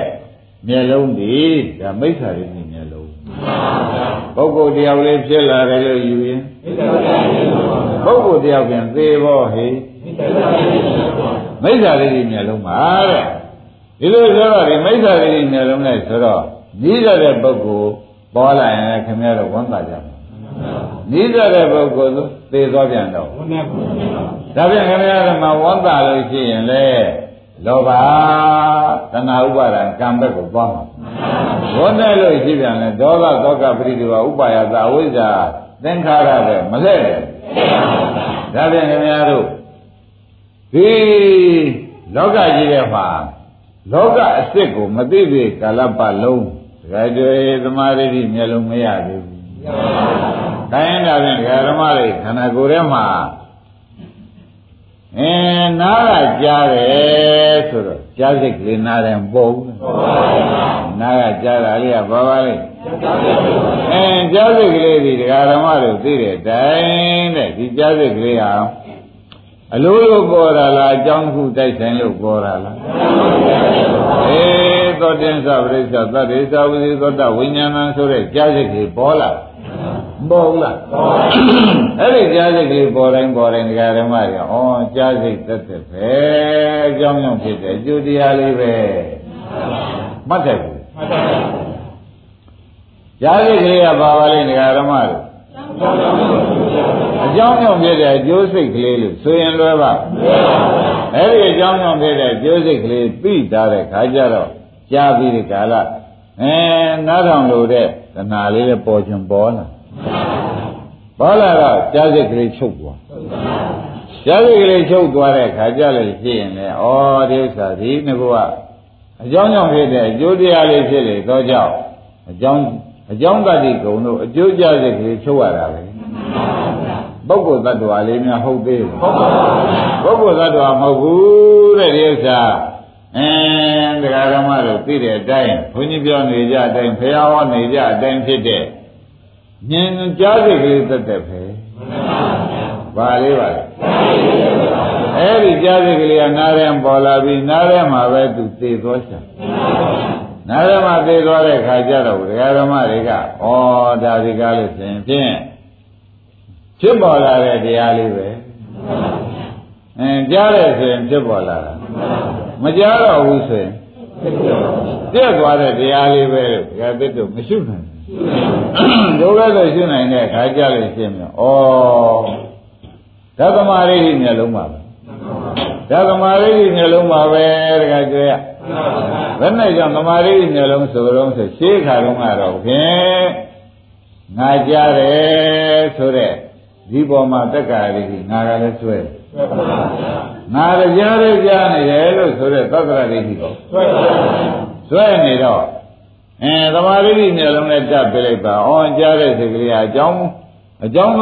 B: မျက်လုံးဒီဒါမိစ္ဆာဒိဋ္ဌိမျက်လုံးပုဂ္ဂိုလ်တယောက်လေးဖြစ်လာတယ်လို့ယူရင်ပုဂ္ဂိုလ်တယောက်ပြန်သေဖို့ဟိမိစ္ဆာဒိဋ္ဌိမျက်လုံးပါတဲ့ဒီလိုဆိုတော့ဒီမိစ္ဆာဒိဋ္ဌိမျက်လုံးနဲ့ဆိုတော့ကြီးရတဲ့ပုဂ္ဂိုလ်ပေါ်လာရင်ခင်ဗျားတို့ဝန်တာကြမှာ နိစ္စတဲ့ပုဂ္ဂိုလ်သေသွားပြန်တော့ဒါပြန်ခင်ဗျားတို့မှာဝန်တာလို့ရှိရင်လေလောဘတဏှာဥပါဒံကံဘက်ကိုသွားမှာဝန်တယ်လို့ရှိပြန်လဲဒေါသသောကပရိဒီဝဥပါယသအဝိဇ္ဇာသင်္ခါရပဲမလဲတယ်ဒါပြန်ခင်ဗျားတို့ဒီလောကကြီးရဲ့မှာလောကအစ်စ်ကိုမသိသေးကာလပတ်လုံးဒကာတွေသမာဓိမျက်လုံးမရသေးဘူး။ တိုင်းဒါဖြင့်ဒကာဓမ္မတွေခန္ဓာကိုယ်ထဲမှာအင်းနားကကြားတယ်ဆိုတော့ကြားစိတ်ကလေးနားတယ်ပုံနားကကြားတာလေးကဘာပါလဲအင်းကြားစိတ်ကလေးဒီဒကာဓမ္မတို့သိတဲ့အတိုင်းတဲ့ဒီကြားစိတ်ကလေးဟာအလိုလိုပေါ်တာလားအကြောင်းတစ်ခုတိုက်ဆိုင်လို့ပေါ်တာလားအေးသောတင်္စပရိစ္ဆသတ္တေသဝိသေသောတဝိညာဏဆိုတဲ့ကြားစိတ်ကြီးပေါ်လာ ပေါ်လားအဲ့ဒီကြားစိတ်ကလေးပေါ်တိုင်းပေါ်တိုင်းဒကာဓမ္မတွေဩကြားစိတ်သက်သက်ပဲအကြောင်းကြောင့်ဖြစ်တယ်အကျိုးတရားလေးပဲမှတ်တယ်ဘူးမှတ်တယ်ကြားစိတ်ကလေးကပါပါလိမ့်ဒကာဓမ္မတွေအကြောင်းကြောင့်ဖြစ်တဲ့အကျိုးစိတ်ကလေးလို့ဆိုရင်လွယ်ပါအဲ့ဒီအကြောင်းကြောင့်ဖြစ်တဲ့အကျိုးစိတ်ကလေးသိတာတဲ့ခါကျတော့ကြားပြီးဒီကာလအဲနားထောင်လို့တဲ့တဏှာလေးလည်းပေါ်ချင်ပေါ်လာ ပေါ်လာတော့ကြားစိတ်ကလေးချုပ်သွားကြားစိတ်ကလေးချုပ်သွားတဲ့ခါကျလည်းဖြစ်ရင်လေဩဒီဥစ္စာဒီငါကအကြောင်းကြောင့်ဖြစ်တဲ့အကျိုးတရားလေးဖြစ်လေတော့ကြောင့်အကြောင်းအကြောင်းတတ္တိကုံတို့အကျိုးကြစိတ်ကလေးချုပ်ရတာပဲပုဂ္ဂိုလ်တ attva လေးများဟုတ်သေးဘူးပုဂ္ဂိုလ်တ attva မဟုတ်ဘူးတဲ့ဒီဥစ္စာအင်းတရားဓမ္မတို့သိတဲ့အတိုင်းဘုန်းကြီးပြောနေကြအတိုင်းဖရာဟောနေကြအတိုင်းဖြစ်တဲ့ ဉာဏ်ကြားစိတ်ကလေးသက်သက်ပဲပါလေးပါအဲ့ဒီကြားစိတ်ကလေးကနားထဲပေါ်လာပြီးနားထဲမှာပဲသူသိသွားချင်နာရမသိသွားတဲ့ခါကျတော့ဒကာဓမ္မတွေကဩဒါဒီကားလို့ဆိုရင်ဖြင့်ဖြစ်ပေါ်လာတဲ့တရားလေးပဲအင်းကြားတယ်ဆိုရင်ဖြစ်ပေါ်လာတာမကြားတော့ဘူးဆိုရင်ပြက်သွားတဲ့တရားလေးပဲလို့ဒကာသစ်တို့မရှုနိုင်ဘူး ဒုက္ခလို့ရှုနိုင်တဲ့ခါကျလို့ရှင်းမြေဩဓမ္မရိဋ္ဌိမျက်လုံးပါပဲဓမ္မရိဋ္ဌိမျက်လုံးပါပဲတခါကြွရဘယ်နဲ့ကြောင့်သမာဓိမျက်လုံးဆိုတော့ဆိုရှေးခါတုန်းကတော့ဖြင့်ငါကြားတယ်ဆိုတဲ့ဒီပေါ်မှာတက္ကရာကြီးငါကလည်းဆွဲငါကြားတယ်ကြားနေတယ်လို့ဆိုတဲ့သတ္တရာကြီးကိုဆွဲနေတော့ အဲသမာဓိမျက်လုံးနဲ့တက်ပြလိုက်ပါ။အော်ကြားတဲ့စိတ်ကလေးအကြောင်းအကြောင်း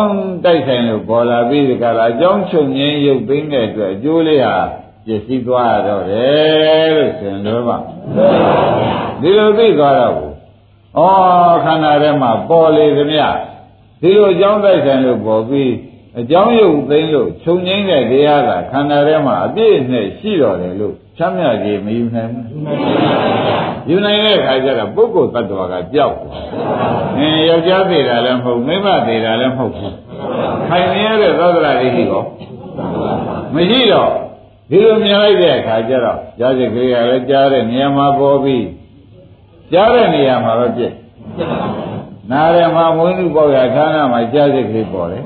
B: တိုက်ဆိုင်လို့ပေါ်လာပြီးဒီကလာအကြောင်းချုပ်ငင်းရုပ်သိမ်းတဲ့အတွက်အကျိုးလေးဟာပစ္စည်းသွားတော့တယ်လို့ဆိုရင်တော့ပါဒီလိုသိသွားတော့ဘူးဩခန္ဓာထဲမှာပေါ်လေသမျှဒီလိုအကြောင်းတိုက်ဆိုင်လို့ပေါ်ပြီးအကြောင်းရုပ်သိမ်းလို့ခြုံငိမ့်တဲ့တရားကခန္ဓာထဲမှာအပြည့်နဲ့ရှိတော်တယ်လို့ ချမ်းမြေ့ကြီးမယူနိုင်ဘူးယူနိုင်တဲ့အခါကျတော့ပုဂ္ဂိုလ်တ attva ကကြောက်တယ်အင်းယောက်ျားသေးတာလည်းမဟုတ်မိန်းမသေးတာလည်းမဟုတ်ဘူးခိုင်နေရတဲ့သောဒရာတွေရှိတော့မရှိတော့ဒီလိုမြင်လိုက်တဲ့အခါကျတော့ကြားစိတ်ကလေးကလည်းကြားတဲ့နေရာမှာပေါ်ပြီးကြားတဲ့နေရာမှာပဲပြည့်နားရမှာမွေးမှုပေါ့ရဌာနမှာကြားစိတ်ကလေးပေါ်တယ်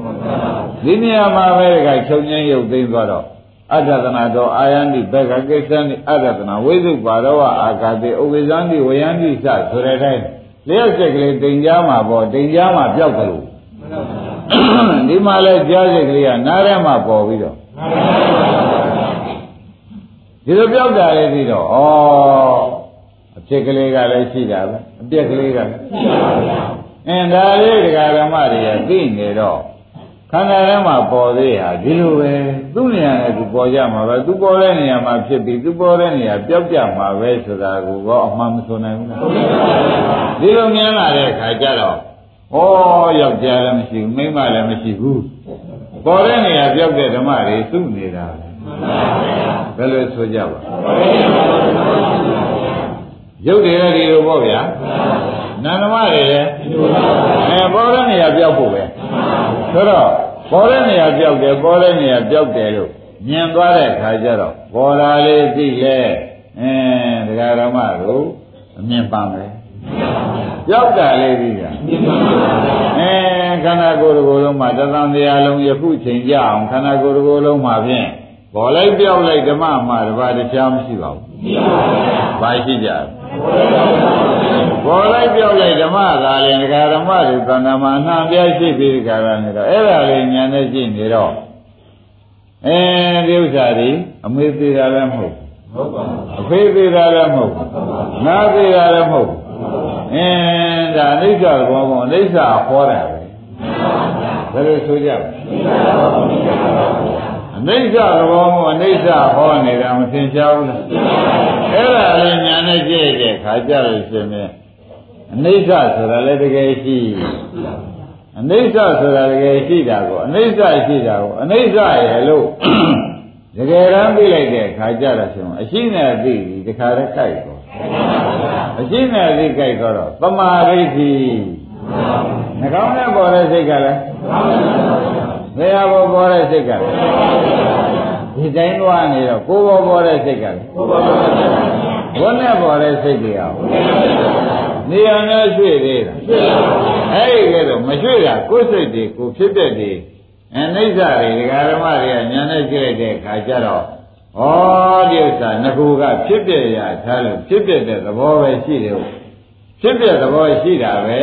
B: ဒီနေရာမှာပဲကချုပ်ငင်းရုပ်သိမ်းသွားတော့ အတ္တသနာတော်အာယန္တိဘက်ကကိစ္စနိအတ္တသနာဝိသုပါရောအာကာတိဥပိသန္တိဝယန္တိစဆိုတဲ့အတိုင်းလျှက်စိတ်ကလေးတင်ကြားမှာပေါ့တင်ကြားမှာပြောက်တယ်လို့ဒီမှာလဲကြားစိတ်ကလေးကနားထဲမှာပေါ်ပြီးတော့ဒီလိုပြောက်တာလေးပြီးတော့ဩအဖြစ်ကလေးကလည်းရှိတာပဲအပြက်ကလေးကလည်းရှိပါဗျာအင်းဒါလေးဒကာဓမ္မတွေကသိနေတော့ ခန္ဓာထဲမှာပေါ်သေးဟာဒီလိုပဲသူ့နေရာနဲ့သူပေါ်ကြမှာပဲသူပေါ်တဲ့နေရာမှာဖြစ်ပြီးသူပေါ်တဲ့နေရာပျောက်ကြမှာပဲဆိုတာကိုတော့အမှန်မဆိုနိုင်ဘူးလားဒီလိုမြင်လာတဲ့အခါကျတော့ဩယောက်ျားလည်းမရှိဘူးမိန်းမလည်းမရှိဘူးပေါ်တဲ့နေရာပျောက်တဲ့ဓမ္မတွေသူ့နေတာပဲဘယ်လိုဆိုကြပါရုပ်တွေကဒီလိုပေါ့ဗျာနာမ်ဓမ္မတွေလည်းအဲပေါ်တဲ့နေရာပျောက်ဖို့ပဲ ဆိုတော့ပေါ်တဲ့နေရာပြောက်တယ်ပေါ်တဲ့နေရာပြောက်တယ်လို့မြင်သွားတဲ့အခါကျတော့ပေါ်လာလေးသိလေအင်းဒကာရမတို့အမြင်ပါမယ်ပြောက်တာလေးပြီးတာအင်းခန္ဓာကိုယ်တစ်ခုလုံးမှာတသံတရားလုံးယခုချိန်ကြအောင်ခန္ဓာကိုယ်တစ်ခုလုံးမှာဖြင့်ပေါ်လိုက်ပြောက်လိုက်ဓမ္မမှာတပါးတရားမရှိပါဘူးမရှိပါဘူးဘာရှိကြ ပေါ်လိုက်ပြောက်လိုက်ဓမ္မသာရင်ဒကာဓမ္မတွေသံဃာမှာအနှံပြရှိပြီးဒကာရနေတော့အဲ့ဒါလေးညာနဲ့ရှိနေတော့အဲဒီဥစ္စာတွေအမေသေးတာလည်းမဟုတ်ဘူးအဖေသေးတာလည်းမဟုတ်ဘူးငါသေးတာလည်းမဟုတ်ဘူးအင်းဒါအိဋ္ဌဘောဘောအိဋ္ဌဟောတာပဲဘယ်လိုဆိုကြလဲဟ အနိစ္စသဘောမို့အနိစ္စဟောနေတာမသင်ရှားဘူးလားအဲ့ဒါလည်းညာနဲ့ကြည့်တဲ့ခါကြလို့ရှင်မြင်အနိစ္စဆိုတာလည်းတကယ်ရှိအနိစ္စဆိုတာတကယ်ရှိတာကိုအနိစ္စရှိတာကိုအနိစ္စရဲ့လို့တကယ်တမ်းသိလိုက်တဲ့ခါကြတော့ရှင်အရှိနဲ့သိပြီတခါတည်းကြိုက်တော့အရှိနဲ့သိကြိုက်တော့သမာဓိရှိနှကောင်းနဲ့ပေါ်တဲ့စိတ်ကလည်း ဘယ်ဟာပေါ်ပေါ်တဲ့စိတ်ကလည်းဒီတိုင်းသွားနေတော့ကိုယ်ပေါ်ပေါ်တဲ့စိတ်ကလည်းဘုန်းနဲ့ပေါ်တဲ့စိတ်တွေအောင်နေရာများရွှေ့သေးတာအဲ့ဒီကဲတော့မရွှေ့တာကိုယ်စိတ်တွေကိုဖြစ်တဲ့တွေအနိစ္စတွေဒကာဓမ္မတွေကညာနဲ့ကြည့်လိုက်တဲ့အခါကျတော့ဩဒီဥစ္စာငကူကဖြစ်ပြရထားလို့ဖြစ်ပြတဲ့သဘောပဲရှိတယ်ဖြစ်ပြသဘောရှိတာပဲ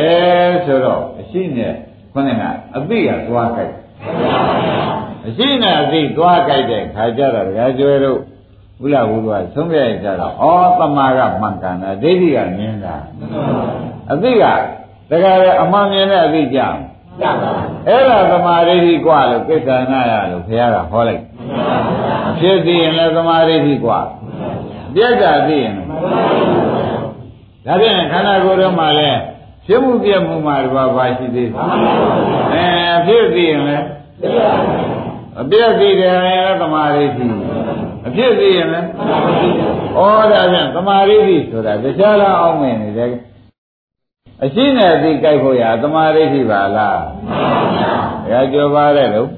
B: ဆိုတော့အရှိနဲ့ခေါင်းကအသိကသွားကြိုက် အရှိနဲ့အသိသွားကြိုက်တဲ့ခါကျတော့ဒကာကျွဲတို့ဘုလားဘုရားဆုံးပြရကြတော့ဩတမာကမှန်ကန်တာဒိဋ္ဌိကမြင်တာအသိကတကယ်အမှန်မြင်တဲ့အသိကြောင့်အဲ့ဒါသမာဓိဋ္ဌိกว่าလို့ကိစ္စနာရလို့ဘုရားကဟောလိုက်ဖြစ်သိရင်လည်းသမာဓိဋ္ဌိกว่าပြက်တာသိရင်ဒါဖြင့်ခန္ဓာကိုယ်တော့မှလည်းဖြစ်မှုပြက်မှုမှာတပါးပါရှိသေးတယ်အဲဖြစ်သိရင်လည်း အပြက်သိတယ်လည်းသမာဓိဋ္ဌိအဖြစ်သိရင်လည်းဩဒါဖြင့်သမာဓိဋ္ဌိဆိုတာတရားလားအောင်မင်းနေတယ်အရှိနဲ့အသိကြိုက်ဖို့ရသမာဓိဋ္ဌိပါလားမှန်ပါဗျာဒါကြောပါတဲ့လို့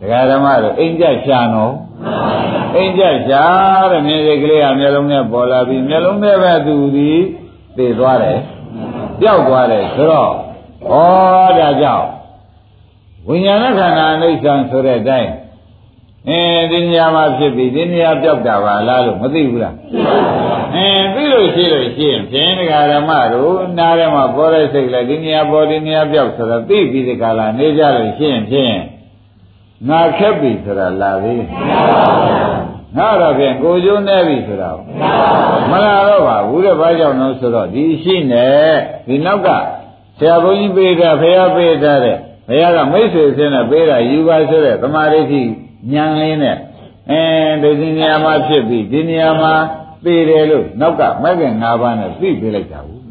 B: ဒကာဓမ္မတို့အိမ်ကြရှာနော်အိမ်ကြရှာတဲ့မြင်စိတ်ကလေးကမျက်လုံးနဲ့ပေါ်လာပြီးမျက်လုံးနဲ့ပဲသူဒီသိသွားတယ်ပျောက်သွားတယ်ဆိုတော့ဩဒါကြောင့် ဝိညာဏခန္ဓာအိဋ္ဌံဆိုတဲ့အတိုင်းအဲဒီနေရာမှာဖြစ်ပြီးဒီနေရာပြောက်တာပါလားလို့မသိဘူးလားအင်းသိလို့ရှိလို့ရှိရင်ဖြင့်ဒကာဓမ္မတို့နားထဲမှာပေါ်တဲ့စိတ်လည်းဒီနေရာပေါ်ဒီနေရာပြောက်ဆိုတော့သိပြီးဒီကလာနေကြလို့ရှိရင်ဖြင့်ငါခက်ပြီဆိုတာလာပြီငါတော့ဖြင့်ကိုကျိုးနေပြီဆိုတာမလာတော့ပါဘူးတဲ့ဘာကြောင့်လဲဆိုတော့ဒီရှိနေဒီနောက်ကဆရာဘုန်းကြီးပေးတာဖရာပေးတာတဲ့ ဘုရားကမိတ်ဆွေဆင်းနဲ့ပေးတာယူပါဆိုတဲ့သမာဓိဋ္ဌိဉာဏ်လေးနဲ့အဲဒီနေရာမှာဖြစ်ပြီးဒီနေရာမှာသိတယ်လို့နောက်ကမဂ္ဂင်၅ပါးနဲ့သိပေးလိုက်တာဘူး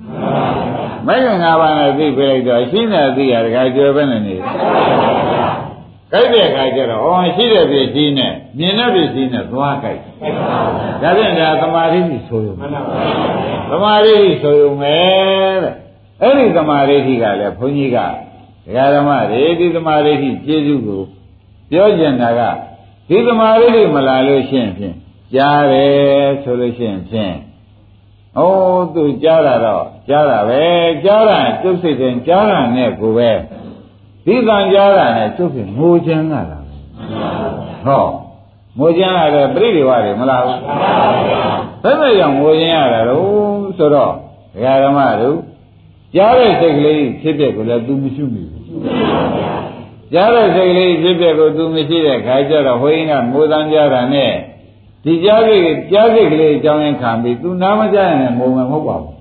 B: မဂ္ဂင်၅ပါးနဲ့သိပေးလိုက်တော့ရှင်းတဲ့သိရတခါကျွယ်ပဲနေနေကြိုက်တဲ့အခါကျတော့ဟောရှိတဲ့ပြည့်စည်နဲ့မြင်တဲ့ပြည့်စည်နဲ့သွားကြိုက်ဒါဖြင့်ဒါသမာဓိရှိဆိုရုံသမာဓိရှိဆိုရုံပဲတဲ့အဲ့ဒီသမာဓိရှိကလည်းဘုန်းကြီးက ဒကာဓမ္မတွေဒီသမာဓိရှိကျေစုကိုပြောကျင်တာကဒီသမာဓိတွေမလာလို့ရှိရင်ဖြင့်ကြားတယ်ဆိုလို့ရှိရင်ဖြင့်ဩသူကြားတာတော့ကြားတာပဲကြားတာကျုပ်စိတ်တင်ကြားတာနဲ့ကိုပဲဒီကံကြားတာနဲ့ကျုပ်ဖြင့်ငိုချမ်းတာလားဟောငိုချမ်းရတယ်ပြိဋိဝါတွေမလားဘူးဘယ်နဲ့ကြောင့်ငိုချမ်းရတာတော့ဆိုတော့ဒကာဓမ္မတို့ကြားတဲ့စိတ်ကလေးဖြစ်တဲ့ကိုလည်းသူမရှိမိဘူး ကြားတဲ့စိတ်ကလေးဖြစ်တဲ့ကိုသူမရှိတဲ့ခါကျတော့ဟိုင်းကငိုတန်းကြတာနဲ့ဒီကြားစိတ်ကြားစိတ်ကလေးအကြောင်းရင်းခံပြီးသူနားမကြရင်လည်းငိုမယ်မဟုတ်ပါဘူး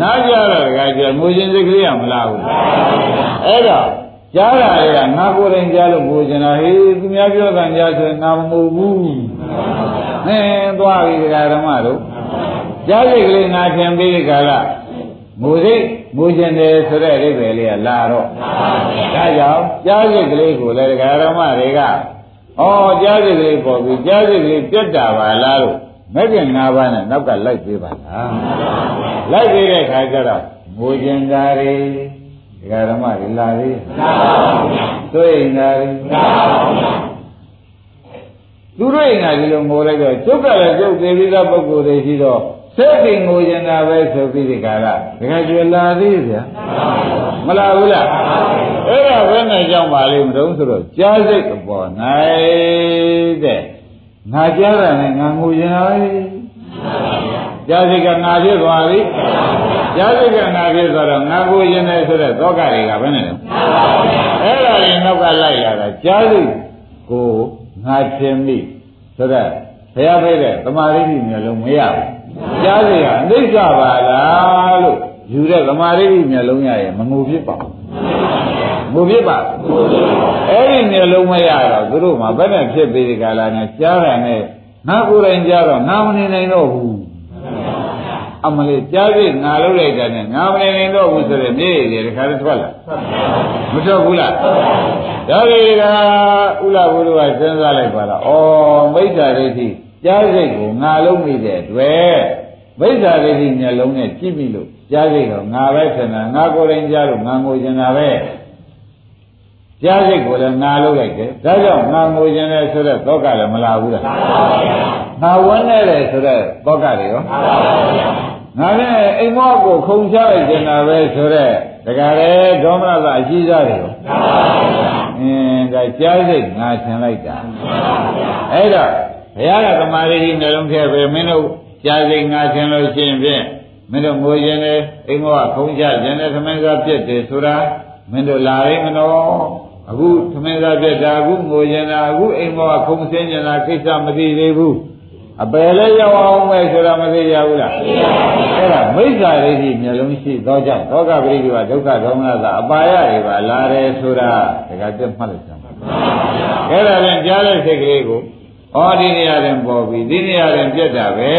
B: နားကြတော့ခါကျငိုခြင်းစိတ်ကလေးကမလားဘူးအဲ့တော့ကြားတာတွေကငါကိုယ်တိုင်ကြားလို့ငိုချင်တာဟေးသူများပြောတာကြားဆိုရင်ငါမငိုဘူးဟင်းသွားပြီဓမ္မတို့ကြားစိတ်ကလေးနားခင်ပြီးကြလား ငိုစိတ်ငိုကျင်တယ်ဆိုတဲ့အိဗယ်လေးကလာတော့ဒါကြောင့်ကြားစိတ်ကလေးကိုလည်းဒကာရမတွေကဩကြားစိတ်ကလေးပေါ်ပြီးကြားစိတ်ကလေးပြတ်တာပါလားလို့မဲ့ခင်၅ပါးနဲ့နောက်ကလိုက်ပေးပါလားလိုက်ပေးတဲ့ခါကျတော့ငိုကျင်တာတွေဒကာရမတွေလာသေးတွေ့နေတာတွေသူတို့ရင်ကဒီလိုငိုလိုက်တော့ကျုပ်ကလည်းကျုပ်သေးပြီးသားပုဂ္ဂိုလ်တွေရှိတော့ စိတ်ကိငိုကျင်တာပဲဆိုပြီးဒီကလာတကယ်ကျွလာသေးဗျာမလာဘူးလားအဲ့ဒါဘယ်နဲ့ကြောင့်ပါလိမ့်မလို့ဆိုတော့ကြားစိတ်အပေါ်၌တဲ့ငါကြားတာနဲ့ငါငိုကျင်တာပဲကြားစိတ်ကငါဖြစ်သွားပြီကြားစိတ်ကငါဖြစ်သွားတော့ငါကိုကျင်တယ်ဆိုတဲ့သောကတွေကဘယ်နဲ့လဲအဲ့ဒါတွေနောက်ကလိုက်လာတာကြားစိတ်ကိုငါထင်ပြီဆိုတော့ဘုရားပြတဲ့တမာရိဋ္ဌိမျိုးလုံးမရဘူး ကြားစီကအနိစ္စပါလားလို့ယူတဲ့သမာဓိမျက်လုံးရရဲ့မငိုဖြစ်ပါဘူးဘုဖြစ်ပါအဲ့ဒီမျက်လုံးမရတော့သူတို့မှဘယ်နဲ့ဖြစ်ပြီးဒီကလာနဲ့ကြားရနဲ့ငါကိုယ်တိုင်ကြားတော့ငါမနေနိုင်တော့ဘူးအမလေးကြားပြီငါလုပ်လိုက်တာနဲ့ငါမနေနိုင်တော့ဘူးဆိုတဲ့နေ့ရယ်ဒီခါတော့ထွက်လာမထွက်ဘူးလားဒါတွေကဥလာဘုရားကစဉ်းစားလိုက်ပါလားဩမိစ္ဆာဒိဋ္ဌိ ကြားစိတ်ကိုငါလုံးမိတဲ့အတွက်မိစ္ဆာဒိဋ္ဌိမျက်လုံးနဲ့ကြည့်ပြီလို့ကြားစိတ်တော့ငါပဲဆန္ဒငါကိုယ်တိုင်ကြားလို့ငါငိုချင်တာပဲကြားစိတ်ကိုလည်းငါလုံးလိုက်တယ်ဒါကြောင့်ငါငိုချင်တယ်ဆိုတော့သောကလည်းမလာဘူးလားငါဝန်းနေတယ်ဆိုတော့သောကတွေရောငါနဲ့အိမ်မောကိုခုံချလိုက်ကျင်တာပဲဆိုတော့တခါလေဒေါမနသာအရှိစားတယ်ရောအင်းဒါကြားစိတ်ငါဆင်လိုက်တာအဲ့တော့ ဘုရားကသမာဓိကြီးနှလုံးထဲပဲမင်းတို့ကြားစိတ်ငါဆင်လို့ရှိရင်ဖြင့်မင်းတို့ငိုခြင်းနဲ့အိမ်မောကခုံချခြင်းနဲ့သမင်းစားပြည့်တယ်ဆိုတာမင်းတို့လာရင်းမနော်အခုသမင်းစားပြည့်တာအခုငိုခြင်းတာအခုအိမ်မောကခုံစင်းခြင်းတာကိစ္စမသိသေးဘူးအပယ်လည်းရောက်အောင်ပဲဆိုတာမသိကြဘူးလားသိပါဘူးအဲ့ဒါမိစ္ဆာဒိဋ္ဌိမျက်လုံးရှိသောကြောင့်သောကပရိဒီဝဒုက္ခဒေါမနသာအပါယတွေပါလာတယ်ဆိုတာဒါကပြတ်မှတ်လိုက်ကြပါအဲ့ဒါလည်းကြားတဲ့စိတ်ကလေးကို ဩဒီနေရာရင်ပေါ်ပြီဒီနေရာရင်ပြတ်တာပဲ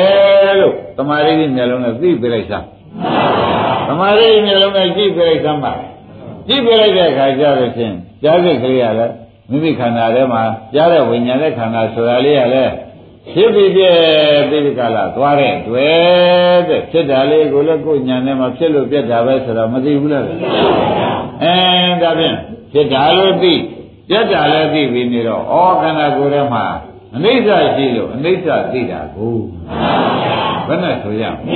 B: လို့တမာရိတိမျက်လုံးနဲ့သိပြလိုက်စမ်းတမာရိတိမျက်လုံးနဲ့ကြည့်ပြလိုက်စမ်းပါကြည့်ပြလိုက်တဲ့အခါကျတော့ချင်းကြားစိတ်ကလေးရလဲမိမိခန္ဓာထဲမှာကြားတဲ့ဝိညာဉ်တဲ့ခန္ဓာဆိုတာလေးရလဲဖြစ်ပြီးပြည့်ပြီးကလာသွားတဲ့တွေ့တဲ့ဖြစ်တာလေးကိုလည်းကိုယ်ညာနဲ့မှဖြစ်လို့ပြတ်တာပဲဆိုတော့မသိဘူးလားအဲဒါဖြင့်ဖြစ်တာလို့သိပြတ်တာလည်းသိပြီးနေတော့ဩခန္ဓာကိုယ်ထဲမှာ အနိစ္စရှိလို့အနိစ္စသိတာကိုဘယ်နဲ့ဆိုရမလဲ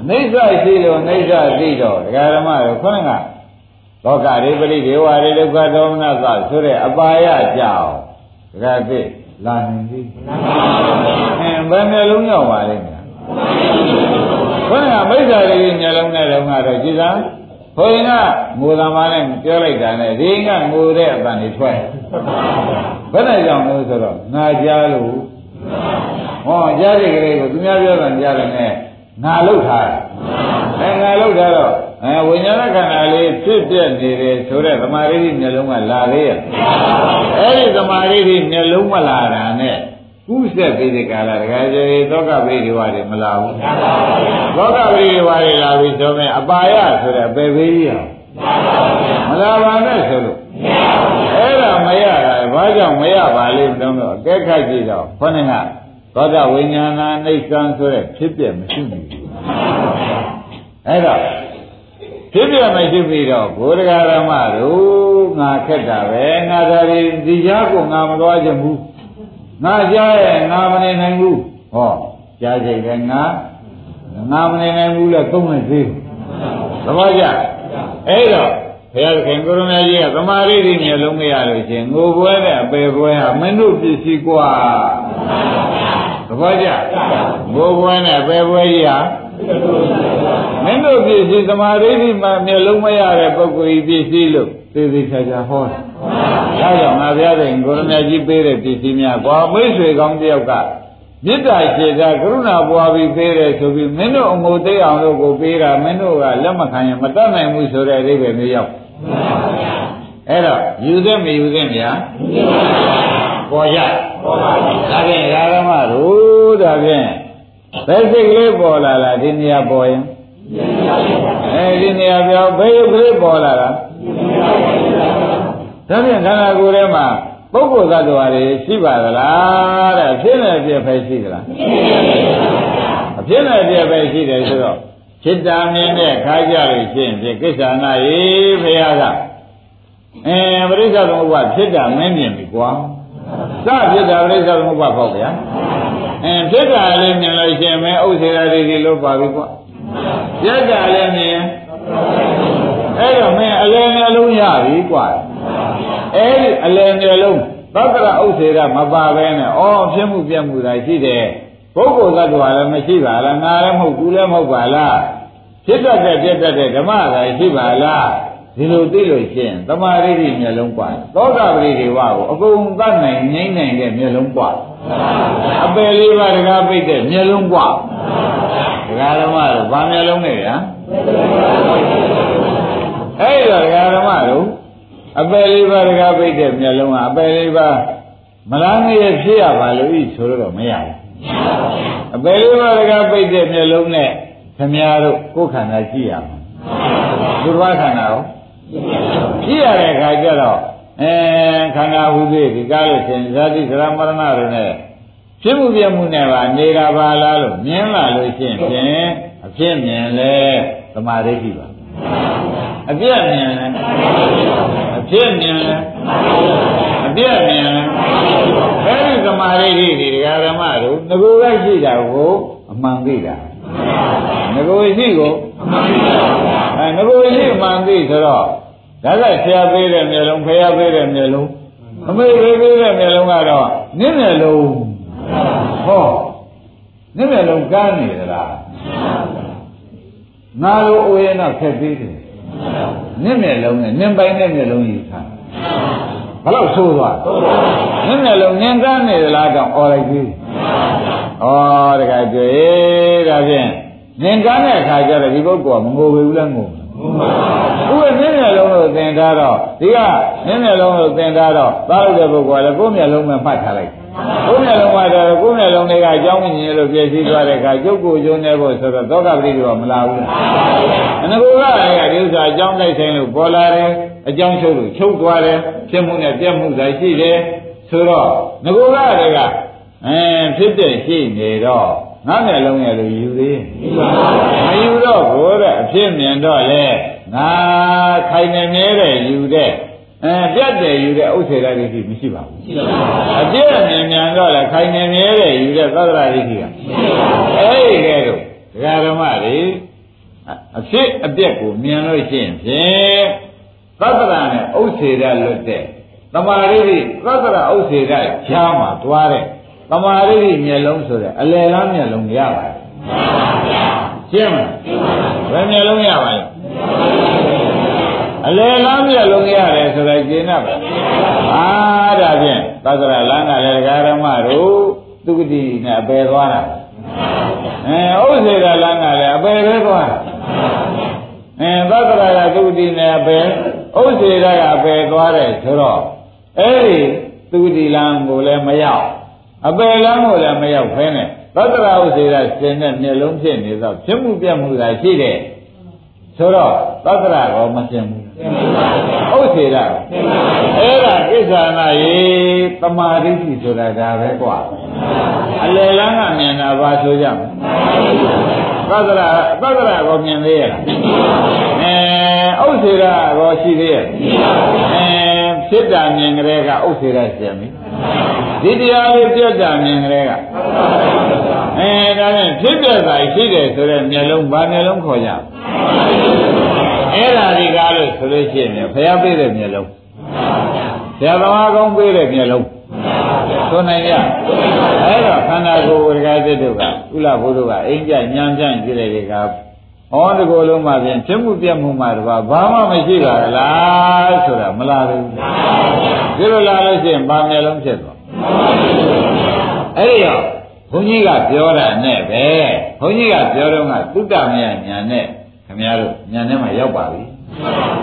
B: အနိစ္စရှိလို့အနိစ္စသိတော့ဒကာဓမ္မတို့ခေါင်းကလောကရိပရိဒေဝရိဒုက္ခဒေါမနသဆိုတဲ့အပါယကြောင့်ဒကာသိလာနိုင်ပြီအင်းဘယ်နှလုံးရောက်ပါလိမ့်မယ်ခေါင်းကမိစ္ဆာရိမျက်လုံးနဲ့တော့ကတော့ကြည်သာဘုရင်ကငိုသမားနဲ့ပြောလိုက်တာနဲ့ဒီကငိုတဲ့အပန်တွေထွက် ဘယ်နဲ့ကြောင့်လို့ဆိုတော့ငါကြားလို့ဟောကြားတဲ့ကလေးကိုသူများပြောတာကြားတယ်နဲ့ငါလှုပ်ထားတယ်အဲငါလှုပ်ထားတော့အဲဝိညာဏခန္ဓာလေးဖြစ်ပြနေတယ်ဆိုတော့သမာဓိမျက်လုံးကလာသေးရဲ့အဲဒီသမာဓိမျက်လုံးမလာတာနဲ့ကုဆက်ပြီးဒီကာလတခါကျရင်သောကပရိဒီဝါတွေမလာဘူးသောကပရိဒီဝါတွေလာပြီဆိုရင်အပါယဆိုတဲ့အပေပေးကြီးအောင်မလာပါနဲ့ဆိုလို့ အဲ့ဒါမရတာဘာကြောင့်မရပါလိမ့်တုံးတော့အကဲခတ်ကြည့်တော့ခေါင်းကသောတာဝိညာဏအိဋ္ဌံဆိုတဲ့ဖြစ်ပြမရှိဘူးအဲ့တော့ဖြစ်ပြမရှိပြီးတော့ဘုရားဓမ္မတို့ငါခက်တာပဲငါသာဒီဒီကြားကိုငါမသွားချင်ဘူးငါကြားရဲ့ငါမနေနိုင်ဘူးဟောကြားချိန်ကငါငါမနေနိုင်ဘူးလဲသုံးလိုက်သေးသဘောကျအဲ့တော့ ဘုရားသခင်ကိုရမကြီးကသမာဓိတွေမျိုးလုံးမရလို့ရှင်ငိုပွဲနဲ့အပေပွဲဟာမင်းတို့ပစ္စည်းกว่าသဘောကျငိုပွဲနဲ့အပေပွဲကြီးဟာမင်းတို့ပစ္စည်းသမာဓိတွေမှာမျိုးလုံးမရတဲ့ပုဂ္ဂိုလ်ကြီးပစ္စည်းလို့သေသေးချာချာဟောတယ်ဒါကြောင့်ငါဘုရားသခင်ကိုရမကြီးပေးတဲ့ပစ္စည်းများကွာမိတ်ဆွေကောင်းတယောက်ကမေတ္တာရှိတာကရုဏာပွားပြီးပေးတယ်ဆိုပြီးမင်းတို့အငိုသိအောင်လို့ကိုပေးတာမင်းတို့ကလက်မခံရင်မတတ်နိုင်ဘူးဆိုတဲ့အဓိပ္ပာယ်မျိုးရောက် အဲ့တော့ယူသက်မယူသက်များပေါ်ကြပေါ်ပါဘူးဒါဖြင့်ဓမ္မတို့ဒါဖြင့်ဘယ်စိတ်ကလေးပေါ်လာလားဒီနေရာပေါ်ရင်အဲဒီနေရာပြောဘယ်ရုပ်ကလေးပေါ်လာလားဒါဖြင့်ခန္ဓာကိုယ်ထဲမှာပုဂ္ဂိုလ်သတ္တဝါတွေရှိပါသလားတဲ့အဖြစ်နဲ့အပြည့်ပဲရှိသလားအဖြစ်နဲ့အပြည့်ပဲရှိတယ်ဆိုတော့ จิตတာမြင်တဲ့ခါကြလို့ရှိရင်ဒီကိစ္ဆာနာရေဘုရားကအဲပရိစ္ဆေသမုပ္ပါဖြစ်တာမင်းမြင်ပြီကွာစဖြစ်တာပရိစ္ဆေသမုပ္ပါပေါ့ဗျာအဲဖြစ်တာလေးမြင်လို့ရှိရင်မင်းဥစ္စေရာတွေဒီလိုပါပြီကွာပြက်တာလည်းမြင်အဲ့တော့မင်းအလယ်နှလုံးရပြီကွာအဲ့ဒီအလယ်နှလုံးသတ္တရဥစ္စေရမပါပဲနဲ့ဩဖြစ်မှုပြက်မှုတာရှိတယ်ပုဂ္ဂိုလ်သတ္တဝါလည်းမရှိပါလားငါလည်းမဟုတ်ဘူးလည်းမဟုတ်ပါလား ဖြစ်တတ်တဲ့ပြတ်တတ်တဲ့ဓမ္မသာရှိပါလားဒီလိုသိလို့ရှိရင်တမာရိတိမျက်လုံးပွားသောတာပတိတွေဝကိုအကုန်သတ်နိုင်နိုင်နိုင်တဲ့မျက်လုံးပွားအပယ်လေးပါးတကားပိတ်တဲ့မျက်လုံးပွားဒကာဓမ္မတို့ဗာမျက်လုံးနဲ့ဗျာအဲ့တော့ဒကာဓမ္မတို့အပယ်လေးပါးတကားပိတ်တဲ့မျက်လုံးကအပယ်လေးပါးမလားငရဲ့ဖြစ်ရပါလို့ဤဆိုတော့မရဘူးအပယ်လေးပါးတကားပိတ်တဲ့မျက်လုံးနဲ့ ခမည်းတော်ကိုယ်ခန္ဓာကြည့်ရမှာဘုရားခန္ဓာရောကြည့်ရတဲ့အခါကျတော့အဲခန္ဓာဟုသေးဒီကားလို့ရှင်ဇာတိသရမရဏတွေနဲ့ဖြစ်မှုပြမှုနဲ့ပါနေတာပါလားလို့မြင်လာလို့ရှိရင်ဖြင့်အဖြစ်မြင်လဲသမာဓိရှိပါအပြည့်မြင်လဲအဖြစ်မြင်လဲအပြည့်မြင်လဲအဲဒီသမာဓိရှိဒီဒကာဓမ္မတို့ငကိုယ်ကရှိတာကိုအမှန်သိတာ ငကိုယ်ရှိကိုအဲငကိုယ်ရှိအမှန်သိဆိုတော့ဒါကဆရာပေးတဲ့မျိုးလုံးဖရာပေးတဲ့မျိုးလုံးအမေပေးပေးတဲ့မျိုးလုံးကတော့နင်းမျက်လုံးဟောနင်းမျက်လုံးကန်းနေသလားငါလိုအိုရင်တော့ခက်သေးတယ်နင်းမျက်လုံးနဲ့နင်းပိုင်တဲ့မျက်လုံးကြီးခံဘယ်တော့ဆိုးသွားနင်းမျက်လုံးနင်းကန်းနေသလားတော့អော်လိုက်သေး ဩတခါတွေ့ဒါဖြင့်နင်းကန်းတဲ့အခါကျတော့ဒီပုဂ္ဂိုလ်ကမငိုဘူးလားငိုဘူးဥပ္ပမျက်မျက်လုံးလို့သင်ထားတော့ဒီကမျက်မျက်လုံးလို့သင်ထားတော့သားလို့တဲ့ပုဂ္ဂိုလ်ကလည်းကိုယ်မျက်လုံးပဲမှတ်ထားလိုက်ကိုယ်မျက်လုံးမှတ်ထားတော့ကိုယ်မျက်လုံးတွေကအကြောင်းမြင်လို့ပြည့်စည်သွားတဲ့အခါကျုပ်ကိုယ်ကျုံနေဖို့ဆိုတော့သောကပတိတွေကမလာဘူးလားအနကူကလည်းဒီဥစ္စာအကြောင်းတိုက်ဆိုင်လို့ပေါ်လာတယ်အကြောင်းချုပ်လို့ချုပ်သွားတယ်ဖြစ်မှုနဲ့ပြတ်မှုသာရှိတယ်ဆိုတော့ငကူကတွေက အဲဖြစ်တဲ့ရှိနေတော့ငါမျက်လုံးရဲ့လို့ယူသေးမယူတော့ဘိုးတဲ့အဖြစ်မြင်တော့လေငါခိုင်နေမြဲတဲ့ယူတဲ့အဲပြတ်တယ်ယူတဲ့ဥစ္စေရဒိဋ္ဌိမရှိပါဘူးအပြည့်မြင်မြန်တော့လေခိုင်နေမြဲတဲ့ယူတဲ့သဒ္ဒရာဒိဋ္ဌိကအဲ့ဒီကဲတော့ဒကာဓမ္မတွေအဖြစ်အပြက်ကိုမြင်လို့ရှိရင်ဖြင့်သတ္တရာနဲ့ဥစ္စေရလွတ်တဲ့တမာရိတိသတ္တရာဥစ္စေရရှားမှာတွားတဲ့ တမာရိတိမျက်လုံးဆိုတဲ့အလယ်လားမျက်လုံးရပါတယ်ရှင်းမလားဘယ်မျက်လုံးရပါလဲအလယ်လားမျက်လုံးရတယ်ဆိုတော့ကျင်းတော့အာဒါဖြင့်သက္ကရာလမ်းကလည်းဒကာရမတို့သူကတိနဲ့အပယ်သွားတာအဲဥစ္စေရလမ်းကလည်းအပယ်ပဲသွားတာအဲသက္ကရာကသူကတိနဲ့အပယ်ဥစ္စေရကအပယ်သွားတယ်ဆိုတော့အဲ့ဒီသူကတိလမ်းကိုလည်းမရောက် အပယ်လမ်းကိုလည်းမရောက်ဖဲနဲ့သတ္တရာဥစေရရှင်တဲ့မျက်လုံးဖြစ်နေသောဖြစ်မှုပြတ်မှုသာရှိတယ်ဆိုတော့သတ္တရာကောမရှင်ဘူးဥစေရအဲ့ဒါကိစ္ဆာနာယေတမာဒိဋ္ဌိဆိုတာဒါပဲကွာအလယ်လန်းကမြင်တာပါဆိုကြမယ်သတ္တရာသတ္တရာကောမြင်သေးရဲ့အဲဥစေရကောရှိသေးရဲ့အဲဖြ စ်တာမြင်ကြတဲ့ကဥစေရရှင်ပြီဒီတရားလေးပြတ်တာမြင်ကြတဲ့ကအဲဒါနဲ့ဖြစ်ပြတာရှိတယ်ဆိုတော့မျက်လုံးဘာမျက်လုံးခေါ်ကြအဲ့ဒါဒီကားလို့ဆိုလို့ရှိရင်ဘုရားပေးတဲ့မျက်လုံးဆရာသမားကောင်းပေးတဲ့မျက်လုံးဆိုနိုင်ရအဲ့တော့ခန္ဓာကိုယ်ဝိကာသစ်တို့ကဥလဘုဒ္ဓကအိမ်ကြညံပြန့်ကြည့်လိုက်တဲ့က ဟောတကောလုံးမှာပြင်ဖြစ်မှုပြတ်မှုမှာတပါဘာမှမရှိပါလားဆိုတာမလားဘူးဒီလိုလာလို့ရှိရင်ဘာမျက်လုံးဖြစ်သွားအဲ့ဒီတော့ဘုန်းကြီးကပြောတာနဲ့ပဲဘုန်းကြီးကပြောတော့ကသုတ္တမယညာနဲ့ခင်ဗျားတို့ညာနဲ့မှရောက်ပါပြီ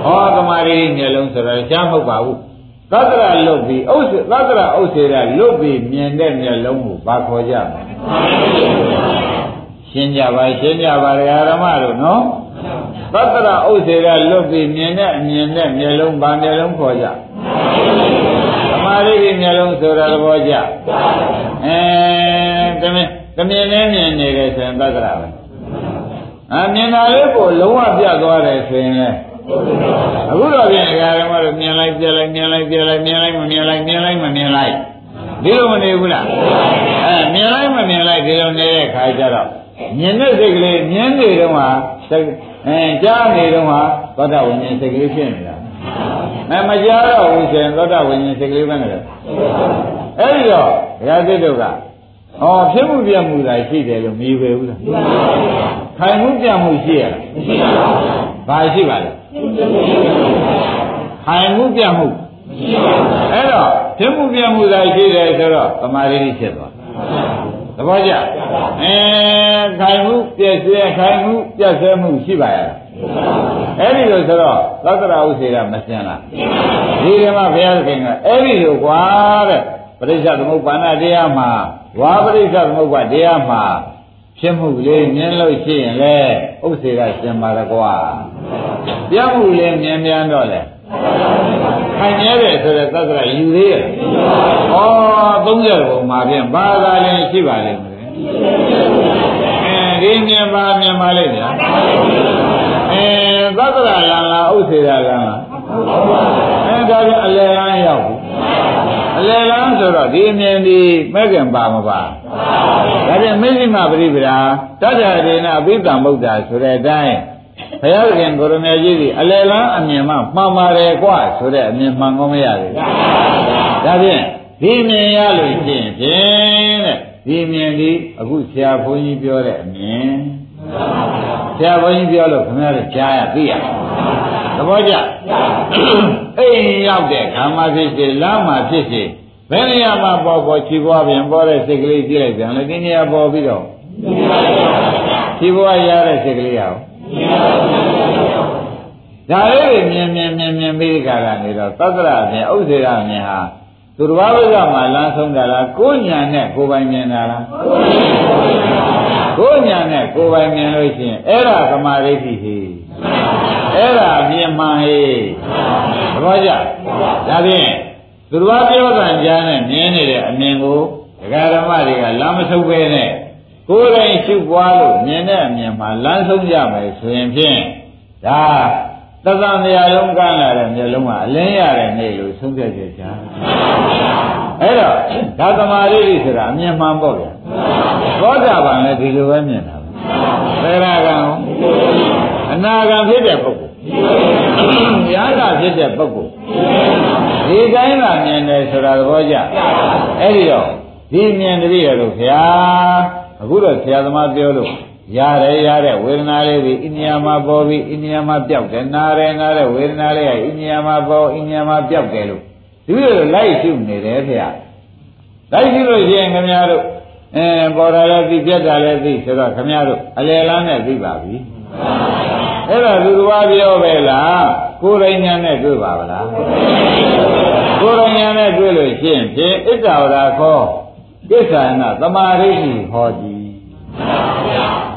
B: ဟောသမာဓိမျက်လုံးဆိုတော့ရှားမဟုတ်ပါဘူးသတ္တရလွတ်ပြီးဥစ္စေသတ္တရဥစ္စေရလွတ်ပြီးမြင်တဲ့မျက်လုံးကိုဘာခေါ်ကြမလဲ ရှင်းကြပါရှင်းကြပါဓမ္မတို့နော်သတ္တရဥစ္စေရလွတ်ပြီးမြင်တဲ့အမြင်တဲ့မျက်လုံးဘာမျက်လုံးခေါ်ကြသမာဓိမျက်လုံးဆိုတာသဘောကျအဲတမင်တမင်နဲ့မြင်နေတယ်ဆိုရင်သတ္တရပဲအမြင်တာလေးကိုလုံးဝပြတ်သွားတယ်ဆိုရင်လည်းအခုတော့ပြင်ဒကာရမတို့မြင်လိုက်ပြလိုက်မြင်လိုက်ပြလိုက်မြင်လိုက်မမြင်လိုက်မြင်လိုက်မမြင်လိုက်ဒီလိုမနေဘူးလားအဲမြင်လိုက်မမြင်လိုက်ဒီလိုနေတဲ့ခါကျတော့ မြင်တဲ့စိတ်ကလေးမြင်နေတော့ဟာအဲကြားနေတော့ဟာသောတာဝိညာဉ်စိတ်ကလေးဖြစ်နေတာအဲမကြားတော့ဘူးဆိုရင်သောတာဝိညာဉ်စိတ်ကလေးပဲနေတယ်အဲဒီတော့ဒကာသစ်တို့ကဟောဖြစ်မှုပြမှုသာရှိတယ်လို့မြည်ပဲဘူးလားခိုင်မှုပြမှုရှိရလားမရှိပါဘူးဘာရှိပါလဲခိုင်မှုပြမှုမရှိပါဘူးအဲ့တော့ဖြစ်မှုပြမှုသာရှိတယ်ဆိုတော့သမာဓိဖြစ်သွား သဘောကျအဲခိုင်မှုပြည့်စဲခိုင်မှုပြည့်စဲမှုရှိပါရဲ့အဲ့ဒီလိုဆိုတော့သတ္တရာဥစေကမစင်လားဒီကမှာဘုရားသခင်ကအဲ့ဒီလိုကွာတဲ့ပရိစ္ဆသမုပ္ပါဏတရားမှာဝါပရိစ္ဆသမုပ္ပါတရားမှာဖြစ်မှုလေးမြင်လို့ရှိရင်လေဥစေကစင်ပါရကွာပြမှုလေးမြင်မြန်တော့လေ ခိုင်မြဲတယ်ဆိုတဲ့သတ္တရာယူသေးရဲ့ဩ30ဘုံမှာဖြင့်ဘာသာလည်းရှိပါလိမ့်မယ်အဲဒီမြင်ပါမြင်ပါလိမ့်ဗျာအဲသတ္တရာလန်လားဥစေရာလန်လားအဲဒါပြန်အလယ်လန်းရောက်ဘူးအလယ်လန်းဆိုတော့ဒီအမြင်ဒီမဲ့ခင်ပါမပါဒါပြန်မဇ္ဈိမပရိပဒါတတ္တရေနအဘိဓမ္မုဒ္ဒါဆိုတဲ့အတိုင်း ဘုရားခင်ကိုရမေကြီးဒီအလယ်လန်းအမြင်မှမှန်ပါတယ်ကွဆိုတဲ့အမြင်မှန်ကောင်းမရဘူးဒါဖြင့်ဒီမြင်ရလို့ရှိရင်ဖြင့်တဲ့ဒီမြင်ဒီအခုဆရာဘုန်းကြီးပြောတဲ့အမြင်ဆရာဘုန်းကြီးပြောလို့ခင်ဗျားတို့ကြားရသိရသဘောကျအိမ်ရောက်တဲ့ခါမှဖြစ်စေလမ်းမှဖြစ်စေဘယ်နေရာမှာပေါ်ပေါ်ခြေပွားပြန်ပေါ်တဲ့စိတ်ကလေးကြည့်လိုက်ပြန်လေဒီနေရာပေါ်ပြီးတော့ခြေပွားရတဲ့စိတ်ကလေးရအောင် ဒါလေးတွေမြင်မြင်မြင်မြင်ပြီးကြတာနေတော့သတ္တရအမြင်ဥစ္စေရအမြင်ဟာသူတော်ဘာဝကမှလမ်းဆုံးတာလားကိုညာနဲ့ကိုပိုင်မြင်တာလားကိုညာနဲ့ကိုပိုင်မြင်လို့ရှိရင်အဲ့ဒါသမာဓိဋ္ဌိဟိအဲ့ဒါမြင်မှန်ဟိသဘောကျဒါဖြင့်သူတော်ဘာပြောတာကြားနဲ့မြင်နေတဲ့အမြင်ကိုဒကာဓမ္မတွေကလမ်းမဆုပ်ပဲနဲ့ ကိုယ်တိုင်ရှုပွားလို့မြင်တဲ့အမြင်မှာလမ်းဆုံးကြမယ်ဆိုရင်ဖြင့်ဒါသတ္တန်တရားလုံးကမ်းလာတဲ့မျိုးလုံးကအလင်းရတဲ့နေ့လို့ဆုံးဖြတ်ချက်ချာအဲ့တော့ဒါသမာဓိဆိုတာအမြင်မှန်ပေါ့ဗျာသောတာပန်လည်းဒီလိုပဲမြင်တာပဲသရဂံအနာဂံဖြစ်တဲ့ပုဂ္ဂိုလ်ညာကဖြစ်တဲ့ပုဂ္ဂိုလ်ဒီတိုင်းကမြင်တယ်ဆိုတာသဘောကျအဲ့ဒီတော့ဒီမြင်တည်းရလို့ဗျာ အခုတော့ဆရာသမားပြောလို့ရတယ်ရတဲ့ဝေဒနာလေးဒီအိညာမှာပေါ်ပြီးအိညာမှာပြောက်တယ်နားတယ်နားတဲ့ဝေဒနာလေးကအိညာမှာပေါ်အိညာမှာပြောက်တယ်လို့ဒီလိုလိုက်ရှုနေတယ်ဖေ။လိုက်ရှုလို့ရှိရင်ခင်ဗျားတို့အဲပေါ်တာလည်းသိပြတ်တာလည်းသိဆိုတော့ခင်ဗျားတို့အလယ်လန်းနဲ့သိပါပြီ။အဲ့တော့သူတော်ပြောပဲလားကိုယ်တိုင်ညာနဲ့တွေ့ပါဗလား။ကိုယ်တိုင်ညာနဲ့တွေ့လို့ရှိရင်ဖြင့်ဣဒ္ဓဝရခော တိစ္ဆာနာသမာဓိဟောတိ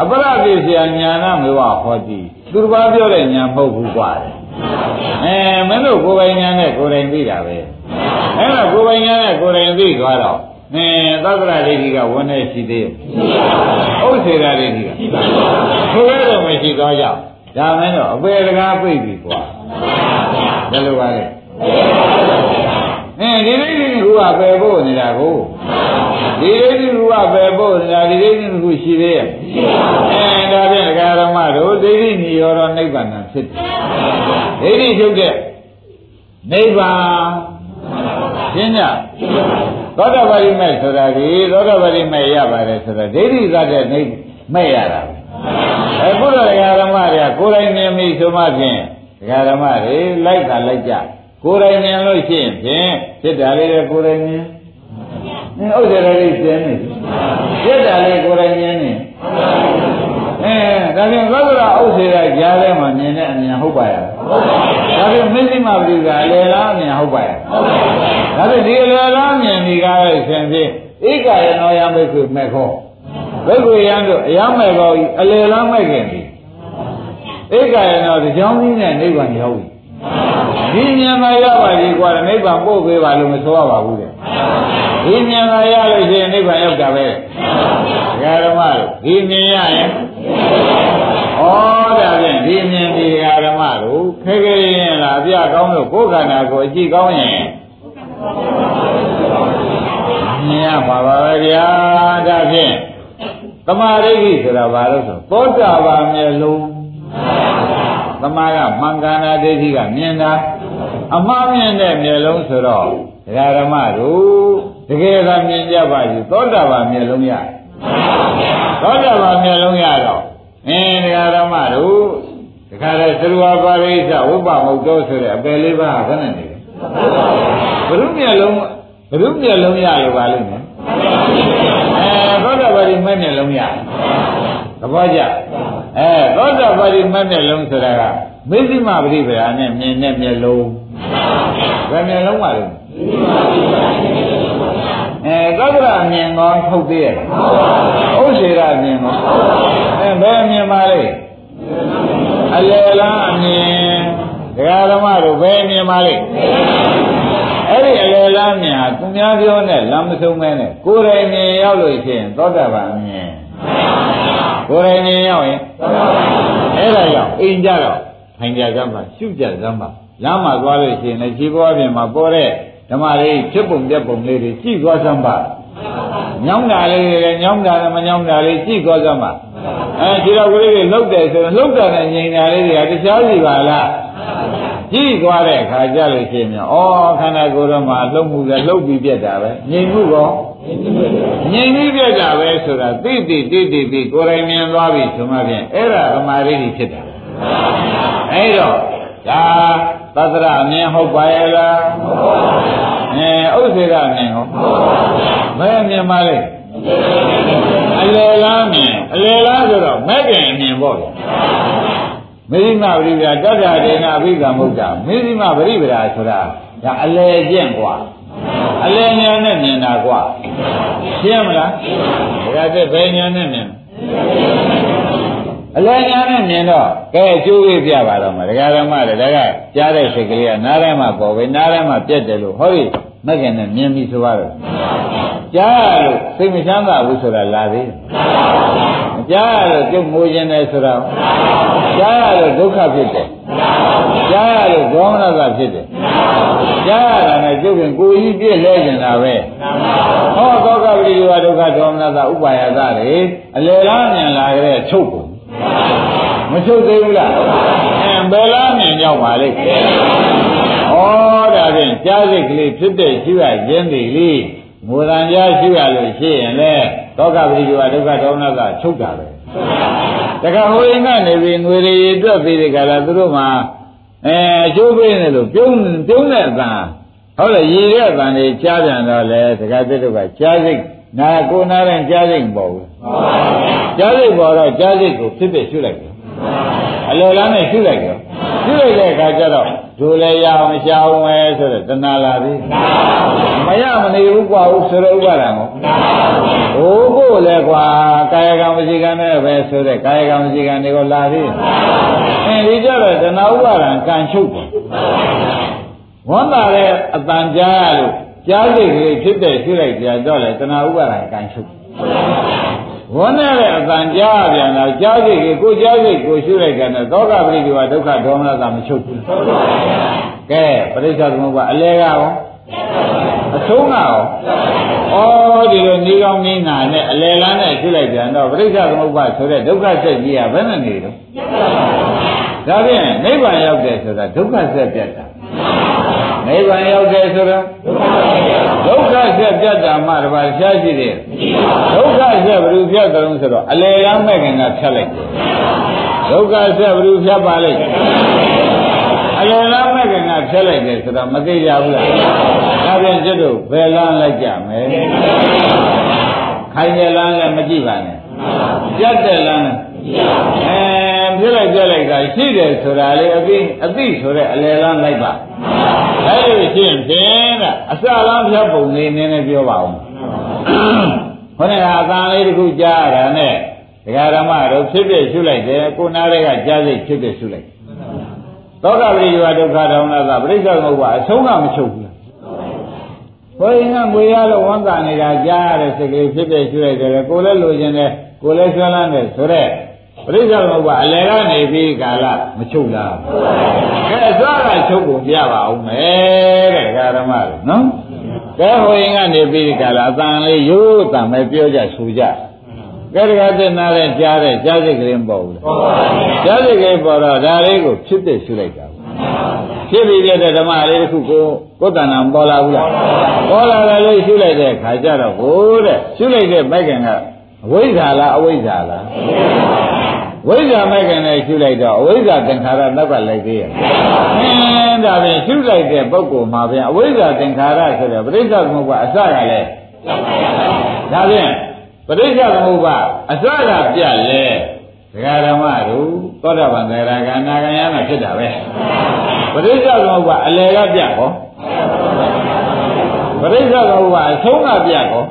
B: အပရသေဆရာညာနာမေဝဟောတိသူတစ်ပါးပြောတဲ့ညာမဟုတ်ဘူးကွာအဲမင်းတို့ကိုယ်ပိုင်ညာနဲ့ကိုယ်တိုင်သိတာပဲအဲ့တော့ကိုယ်ပိုင်ညာနဲ့ကိုယ်တိုင်သိသွားတော့အဲသက္ကရာဒိဋ္ဌိကဝန်နေရှိသေးဥစ္စေရာဒိဋ္ဌိကဆိုရတော့မရှိသောကြောင့်ဒါမင်းတို့အပေတကားပြိပြီကွာဘယ်လိုပါလဲ အင်းဒီဒိဋ္ဌိကကပယ်ဖို့နေတာကိုဒီဒိဋ္ဌိကပယ်ဖို့နေတာဒီဒိဋ္ဌိကရှိသေးရဲ့အဲဒါဖြင့်ဒကာရမတို့ဒိဋ္ဌိနိရောဓနိဗ္ဗာန်ဖြစ်တယ်ဒိဋ္ဌိချုပ်တဲ့နိဗ္ဗာန်ရှင်းကြသောတာပတိမဲ့ဆိုတာဒီသောတာပတိမဲ့ရပါတယ်ဆိုတာဒိဋ္ဌိကတဲ့နိဗ္ဗမဲ့ရတာအခုတော့ဒကာရမတွေကကိုယ်တိုင်မြင်ပြီဆိုမှဖြင့်ဒကာရမတွေလိုက်တာလိုက်ကြ ကိုယ်တိုင်မြင်လို့ရှိရင်ဖြင့်ဖြစ်တာလေးကိုယ်တိုင်မြင်အင်းဥစ္စာလေးကျင်းနေဖြစ်တာလေးကိုယ်တိုင်မြင်နေအဲဒါပြန်သောတာဥစ္စာကြားထဲမှာမြင်တဲ့အမြင်ဟုတ်ပါရဲ့ဒါပြန်မသိမှပြီကအလေလားအမြင်ဟုတ်ပါရဲ့ဒါပြန်ဒီအလေလားအမြင်ဒီကားရဲ့ဆင်ဖြင့်ဧကရနောယမိတ်ဆွေမဲ့ခေါ်ဘိက္ခုယံတို့အယမဲ့ကောဤအလေလားမဲ့ခင်ပြီဧကရနောဒီကြောင်းကြီးနဲ့နိဗ္ဗာန်ရောက်ပြီ ဒီဉာဏ်မှာရပါပြီကွာနိဗ္ဗာန်ပို့ပေးပါလို့မဆိုရပါဘူးတဲ့ဒီဉာဏ်မှာရလို့ရှိရင်နိဗ္ဗာန်ရောက်တာပဲဓမ္မတို့ဒီမြင်ရရင်ဩဒါဖြင့်ဒီမြင်ဒီဓမ္မတို့ခဲခဲရင်လားအပြကောင်းလို့ကိုယ်ခန္ဓာကိုအကြည့်ကောင်းရင်မြင်ရပါပါပဲဗျာဒါဖြင့်သမာဓိဋ္ဌိဆိုတာဘာလို့ဆိုသောတာပန်မျက်လုံး သမာကမင်္ဂန္ဓာဒိဋ္ဌိကမြင်တာအမှားမြင်တဲ့မျက်လုံးဆိုတော့ဒကာဓမ္မတို့တကယ်ကမြင်ကြပါပြီသောတာပန်မျက်လုံးရသောတာပန်မျက်လုံးရတော့အင်းဒကာဓမ္မတို့ဒကာရသရဝပါရိသဝိပမုတ်တော်ဆိုတဲ့အပယ်လေးပါးခဏနေတယ်ဘုရုမျက်လုံးဘုရုမျက်လုံးရလို့ပါလိမ့်မယ်အဲသောတာပန်မျက်လုံးရသ ဘောကျအဲသောတာပတိမတ်မျက်လုံးဆိုတာကမေဇိမပရိပရာနဲ့မြင်တဲ့မျက်လုံးဘယ်မျက်လုံးပါလဲအဲသောတာအမြင်ကောထုတ်သေးရဲ့ဥစ္စေရအမြင်ကောအဲဘယ်အမြင်ပါလဲအလယ်လားအမြင်ဒကာဓမ္မတို့ဘယ်အမြင်ပါလဲအဲ့ဒီအလယ်လားမြင်ဟာသူများပြောနဲ့လမ်းမဆုံးမဲနဲ့ကိုယ်တိုင်မြင်ရောက်လို့ရှိရင်သောတာပန်အမြင် ကိုယ်တိုင်မြင်ရောက်ရင်အဲ့ဒါကြောင့်အိမ်ကြတော့ထိုင်ကြစမ်းပါရှုကြစမ်းပါလမ်းမှာသွားလို့ရှိရင်လည်းခြေပေါ်ပြင်မှာပေါ်တဲ့ဓမ္မလေးဖြစ်ပုံပြက်ပုံလေးတွေကြည့်သွားစမ်းပါညောင်းတာလေးတွေညောင်းတာနဲ့မညောင်းတာလေးကြည့်သွားစမ်းပါအဲခြေတော်ကလေးတွေလှုပ်တယ်ဆိုရင်လှုပ်တာနဲ့ငြိမ်တာလေးတွေကတခြားစီပါလားကြည့်သွားတဲ့အခါကျလို့ရှိရင်ဩခန္ဓာကိုယ်တော်မှာလှုပ်မှုကလှုပ်ပြီးပြက်တာပဲငြိမ်မှုကော ငြိမ်ပြီးပြက်တာပဲဆိုတာသိသိသိသိပြီးကိုယ်တိုင်မြင်သွားပြီဆိုမှဖြင့်အဲ့ဒါသမာဓိဖြစ်တာအဲ့တော့ဒါသတ္တရအမြင်ဟုတ်ပါရဲ့လားဟုတ်ပါဘူးအဲဥစ္စေကအမြင်ဟောဘယ်အမြင်ပါလဲအလယ်လားမြင်အလယ်လားဆိုတော့မဲ့ခင်အမြင်ပေါ့မေဇိမပရိပဒါတတ္တဒေနာအဘိဓမ္မုဒ္ဒမေဇိမပရိပဒါဆိုတာဒါအလယ်ကျင့်กว่า အလယ်ညာနဲ့မြင်တာကွာရှင်းမလားဒါကြတဲ့ဘယ်ညာနဲ့မြင်အလယ်ညာနဲ့မြင်တော့ကဲအကျိုးပေးပြပါတော့မှာဒကာဓမ္မတွေဒါကကြားတဲ့စိတ်ကလေးကနားထဲမှာပေါ်ပဲနားထဲမှာပြက်တယ်လို့ဟုတ်ပြီ မကင်နဲ့မြင်ပြီဆိုတော့ကြားရလို့စိတ်မချမ်းသာဘူးဆိုတာလာသေးတယ်မကြားရလို့ကျုပ်ငိုခြင်းတယ်ဆိုတော့ကြားရလို့ဒုက္ခဖြစ်တယ်ကြားရလို့ဒေါမနတာဖြစ်တယ်ကြားရတာနဲ့ကျုပ်ကကိုယ်ကြီးပြည့်လဲနေတာပဲဟောသောကပရိယောဒုက္ခဒေါမနတာဥပါယသတွေအလယ်လားမြင်လာကြတဲ့ချုပ်ကုန်မချုပ်သေးဘူးလားအဲဘယ်လားမြင်ရောက်ပါလိမ့် ဩဒါဖြင့်ကြားစိတ်ကလေးဖြစ်တဲ့ရှိရရင်းတွေလေးငိုတန်ကြားရှိရလို့ရှိရင်လေသောကပရိယောဒုက္ခဒေါမနတာချုပ်တာပဲတခါဟိုရင်ကနေပြီးငွေတွေတွက်ပြီးဒီကလာသူတို့မှာအဲအကျိုးပေးနေလို့ပြုံးပြုံးတဲ့အတန်ဟုတ်လေရည်တဲ့အတန်တွေကြားပြန်တော့လေတခါတည်းတို့ကကြားစိတ်နာကိုနာတဲ့ကြားစိတ်မပေါ်ဘူးကြားစိတ်ပေါ်တော့ကြားစိတ်ကိုဖြစ်ဖြစ်ရှုလိုက်တယ်အလိုလားနဲ့ရှုလိုက်တ ယ်ရှုလိုက်တဲ့အခါကျတော့ဒုလည်းရအောင်ရှားအောင်ပဲဆိုတော့တဏှာလာပြီမရမနေဘူးကွာဦးဆိုတော့ဥပါဒံကိုဟိုကိုလည်းကွာကာယကံဝစီကံနဲ့ပဲဆိုတဲ့ကာယကံဝစီကံတွေကိုလာပြီအဲဒီကြတော့တဏှာဥပါဒံကံချုပ်တယ်ဝမ်းသာတဲ့အတန်ကြားရလို့ကြားစိတ်ကလေးဖြစ်တဲ့ရှုလိုက်ကြတော့လေတဏှာဥပါဒံကံချုပ် ဝန်းနဲ့တဲ့အတန်ကြားပြန်တော့ကြားစိတ်ကိုကိုကြားစိတ်ကိုရှုလိုက်ကြတယ်သောကပရိဒီဝဒုက္ခဒေါမနတာမချုပ်ဘူးကဲပရိစ္ဆသမုပ္ပါအလဲကရောအဆုံးကရောဩဒီလိုနေကောင်းနေနာနဲ့အလဲလန်းနဲ့ရှုလိုက်ပြန်တော့ပရိစ္ဆသမုပ္ပါဆိုတဲ့ဒုက္ခဆက်ကြီးကဘယ်နဲ့နေတော့ဒါဖြင့်နိဗ္ဗာန်ရောက်တယ်ဆိုတာဒုက္ခဆက်ပြတ်တာ နိဗ္ဗာန်ရောက်တယ်ဆိုတာဒုက္ခဆက်ပြတ်တာမှတပါးရှားရှိတယ်ဒုက္ခဆက်ဘယ်လိုဖြတ်ကြုံဆိုတော့အလေလမ်းမဲ့ခင်ကဖြတ်လိုက်တယ်ဒုက္ခဆက်ဘယ်လိုဖြတ်ပါလိမ့်အလေလမ်းမဲ့ခင်ကဖြတ်လိုက်တယ်ဆိုတော့မသိကြဘူးလားဒါပြန်ကျွတ်တို့ဘယ်လမ်းလိုက်ကြမယ်ခိုင်တဲ့လမ်းလည်းမကြည့်ပါနဲ့ပြတ်တဲ့လမ်းလည်း အဲပြလိုက်ပြလိုက်တာရှိတယ်ဆိုတာလေအသိအသိဆိုတဲ့အလေလမ်းလိုက်ပါအဲ့လိုရှင်းဖြင့်ကအစလမ်းဖြတ်ပုံလေးနည်းနည်းပြောပါဦးခொနဲ့ကအတန်လေးတစ်ခုကြားရတာနဲ့ဒကာဓမ္မတို့ဖြစ်ဖြစ်ရှုလိုက်တယ်ကိုနားတွေကကြားစိတ်ဖြစ်ဖြစ်ရှုလိုက်သောကပရိယောဒုက္ခဒေါမနတာပြိဿမဟုတ်ပါအဆုံးကမချုပ်ဘူးဘုရင်ကငွေရလို့ဝမ်းသာနေတာကြားရတဲ့စိတ်ကလေးဖြစ်ဖြစ်ရှုလိုက်တယ်ကိုလည်းလိုချင်တယ်ကိုလည်းဆွမ်းလန်းတယ်ဆိုတော့ ပရိစ္ဆေသမုပ္ပါအလယ်ကနေပြီးကာလမချုပ်လားကဲသွားကချုပ်ကိုပြပါအောင်မယ်တဲ့ဓမ္မတွေနော်ကဲဟိုရင်ကနေပြီးကာလအတန်လေးရိုးတန်ပဲပြောကြဆိုကြကဲတကယ်သိနာတဲ့ကြားတဲ့ကြားစိတ်ကလေးမပေါ်ဘူးလားကြားစိတ်ကလေးပေါ်တော့ဒါလေးကိုဖြစ်ဖြစ်ရှုလိုက်တာဖြစ်ပြီးတဲ့ဓမ္မလေးတစ်ခုကိုကိုယ်တဏ္ဍာပေါ်လာဘူးလားပေါ်လာတယ်လို့ရှုလိုက်တဲ့ခါကျတော့ဟိုတဲ့ရှုလိုက်တဲ့ပိုက်ကံကအဝိဇ္ဇာလားအဝိဇ္ဇာလား ဝိဇ္ဇာမဲ့ခင်နဲ့ရှုလိုက်တော့အဝိဇ္ဇာသင်္ခါရနောက်ကလိုက်သေးရဲ့။အင်းဒါဖြင့်ရှုလိုက်တဲ့ပုဂ္ဂိုလ်မှာပြန်အဝိဇ္ဇာသင်္ခါရဆိုတဲ့ပရိစ္ဆေသမုပ္ပါအစကလည်းဒါဖြင့်ပရိစ္ဆေသမုပ္ပါအစကပြလဲဒဒကာဓမ္မတို့သောတာပန်သရဂါနာဂယနာဖြစ်တာပဲပရိစ္ဆေသမုပ္ပါအလယ်ကပြတ်ဟောပရိစ္ဆေသမုပ္ပါအဆုံးကပြတ်ဟော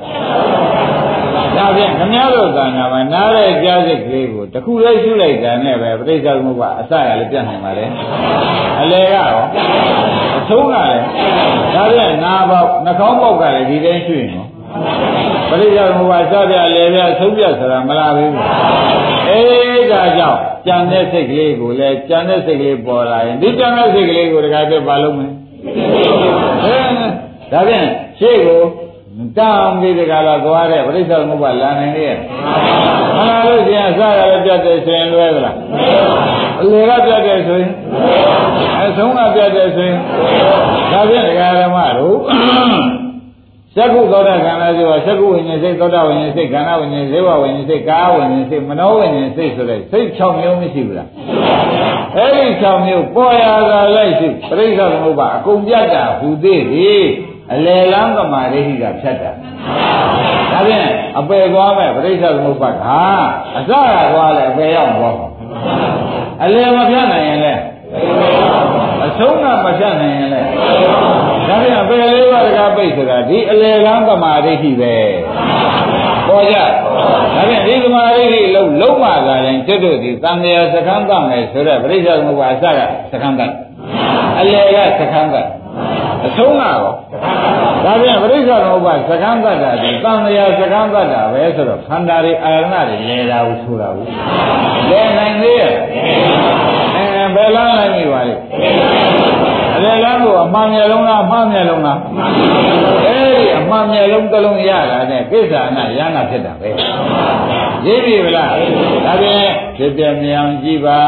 B: ဒါဖြင့်ခမည်းတော်ကံကမှနားတဲ့ကြားစိတ်ကလေးကိုတခုလေးရှုလိုက်တာနဲ့ပဲပရိစ္ဆေသမုပ္ပါအစရလည်းပြတ်နိုင်ပါလေအလယ်ကရောအဆုံးကလည်းဒါဖြင့်နာပေါက်နှာခေါင်းပေါက်ကလည်းဒီတိုင်းရှုရင်ရောပရိစ္ဆေသမုပ္ပါစပြလေပြဆုံးပြဆိုတာမလားဘူးအေးဒါကြောင့်ကြံတဲ့စိတ်ကလေးကိုလည်းကြံတဲ့စိတ်ကလေးပေါ်လာရင်ဒီကြံတဲ့စိတ်ကလေးကိုတခါတည်းပါလုံးမယ်အဲဒါဖြင့်ရှေ့ကို တောင်းပြီးတကလာသွားတဲ့ပရိစ္ဆေသမုပ္ပါလာနိုင်လေရဲ့မလာလို့ရှိရင်အစရလည်းပြတ်တယ်ဆိုရင်လွဲသလားအလေကပြတ်တယ်ဆိုရင်အဆုံးကပြတ်တယ်ဆိုရင်ဒါဖြင့်ဒကာဓမ္မတို့သက္ကုသောတာခန္ဓာဆိုတာသက္ကုဝိညာဉ်စိတ်သောတာဝိညာဉ်စိတ်ခန္ဓာဝိညာဉ်ဇေဝဝိညာဉ်စိတ်ကာဝိညာဉ်စိတ်မနောဝိညာဉ်စိတ်ဆိုတဲ့စိတ်6မျိုးမရှိဘူးလားအဲဒီ6မျိုးပေါ်ရတာလိုက်ရှိပြိဿသမုပ္ပါအကုန်ပြတ်တာဟူသေးသည် အလယ်လမ်းကမာရိဟိကဖြတ်တာဒါဖြင့်အပယ်သွားမဲ့ပြိဿသမုပ္ပါကအစရသွားလဲအပယ်ရောက်သွားအလယ်မဖြတ်နိုင်ရင်လဲအဆုံးကမဖြတ်နိုင်ရင်လဲဒါပြန်ပယ်လေးပါးတကားပိတ်ဆိုတာဒီအလေကံသမာဓိရှိပဲပေါ်ကြဒါပြန်ဒီသမာဓိရှိလုံးလုံးမှသာရင်ကျွတ်တို့ဒီသံဃာစခန်းတမယ်ဆိုတော့ပြိဿသမုပ္ပါအစကစခန်းတအလေကစခန်းတ အဆုံးကတော့ဒါပြန်ပြိဿသမုပ္ပါစခန်းတတာဒီသံဃာစခန်းတတာပဲဆိုတော့ခန္ဓာတွေအာရဏတွေလဲတာဘူးဆိုတာဘူးလဲနိုင်သေးရဲ့အဲဘယ်လားနိုင်ပြီပါလဲအလေလမ်းကိုအမှန်မျက်လုံးလားအမှားမျက်လုံးလားအဲဒီအမှန်မျက်လုံးတစ်လုံးရတာနဲ့ကိစ္စနာရဟနာဖြစ်တာပဲရေးပြီဗလားဒါပြန်ဖြစ်ပြမြောင်ကြည့်ပါ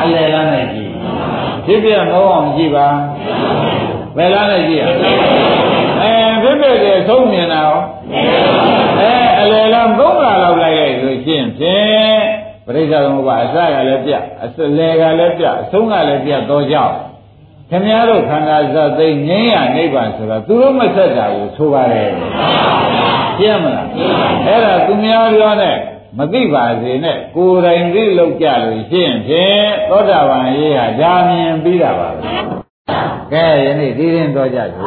B: အလေလမ်းနဲ့ကြည့် ဖြစ်ပြမောအောင်ကြည့်ပါဘယ်လားနဲ့ကြည့်ရအဲဖြစ်ပြတဲ့သုံးမြင်တာရောအဲအလေလမ်းသုံးလာလောက်လိုက်လိုက်ဆိုရှင်းဖြင့်ပရိစ္ဆေသမုပ္ပါအစကလည်းပြအစလေကလည်းပြအဆုံးကလည်းပြတော့ကြောက်ခင်ဗျားတို့ခန္ဓာဇတ်သိငြိမ်းရနိဗ္ဗာန်ဆိုတာသူတို့မဆက်တာကိုဆိုပါတယ်ရှင်းမလားအဲ့ဒါသူများပြောနဲ့ မသိပါစေနဲ့ကိုယ်တိုင်သိလို့ကြလို့ရှင်းဖြင့်သောတာပန်ရေးဟာဒါမြင်ပြီးတာပါပဲကဲယနေ့ဒီရင်တော့ကြပြီ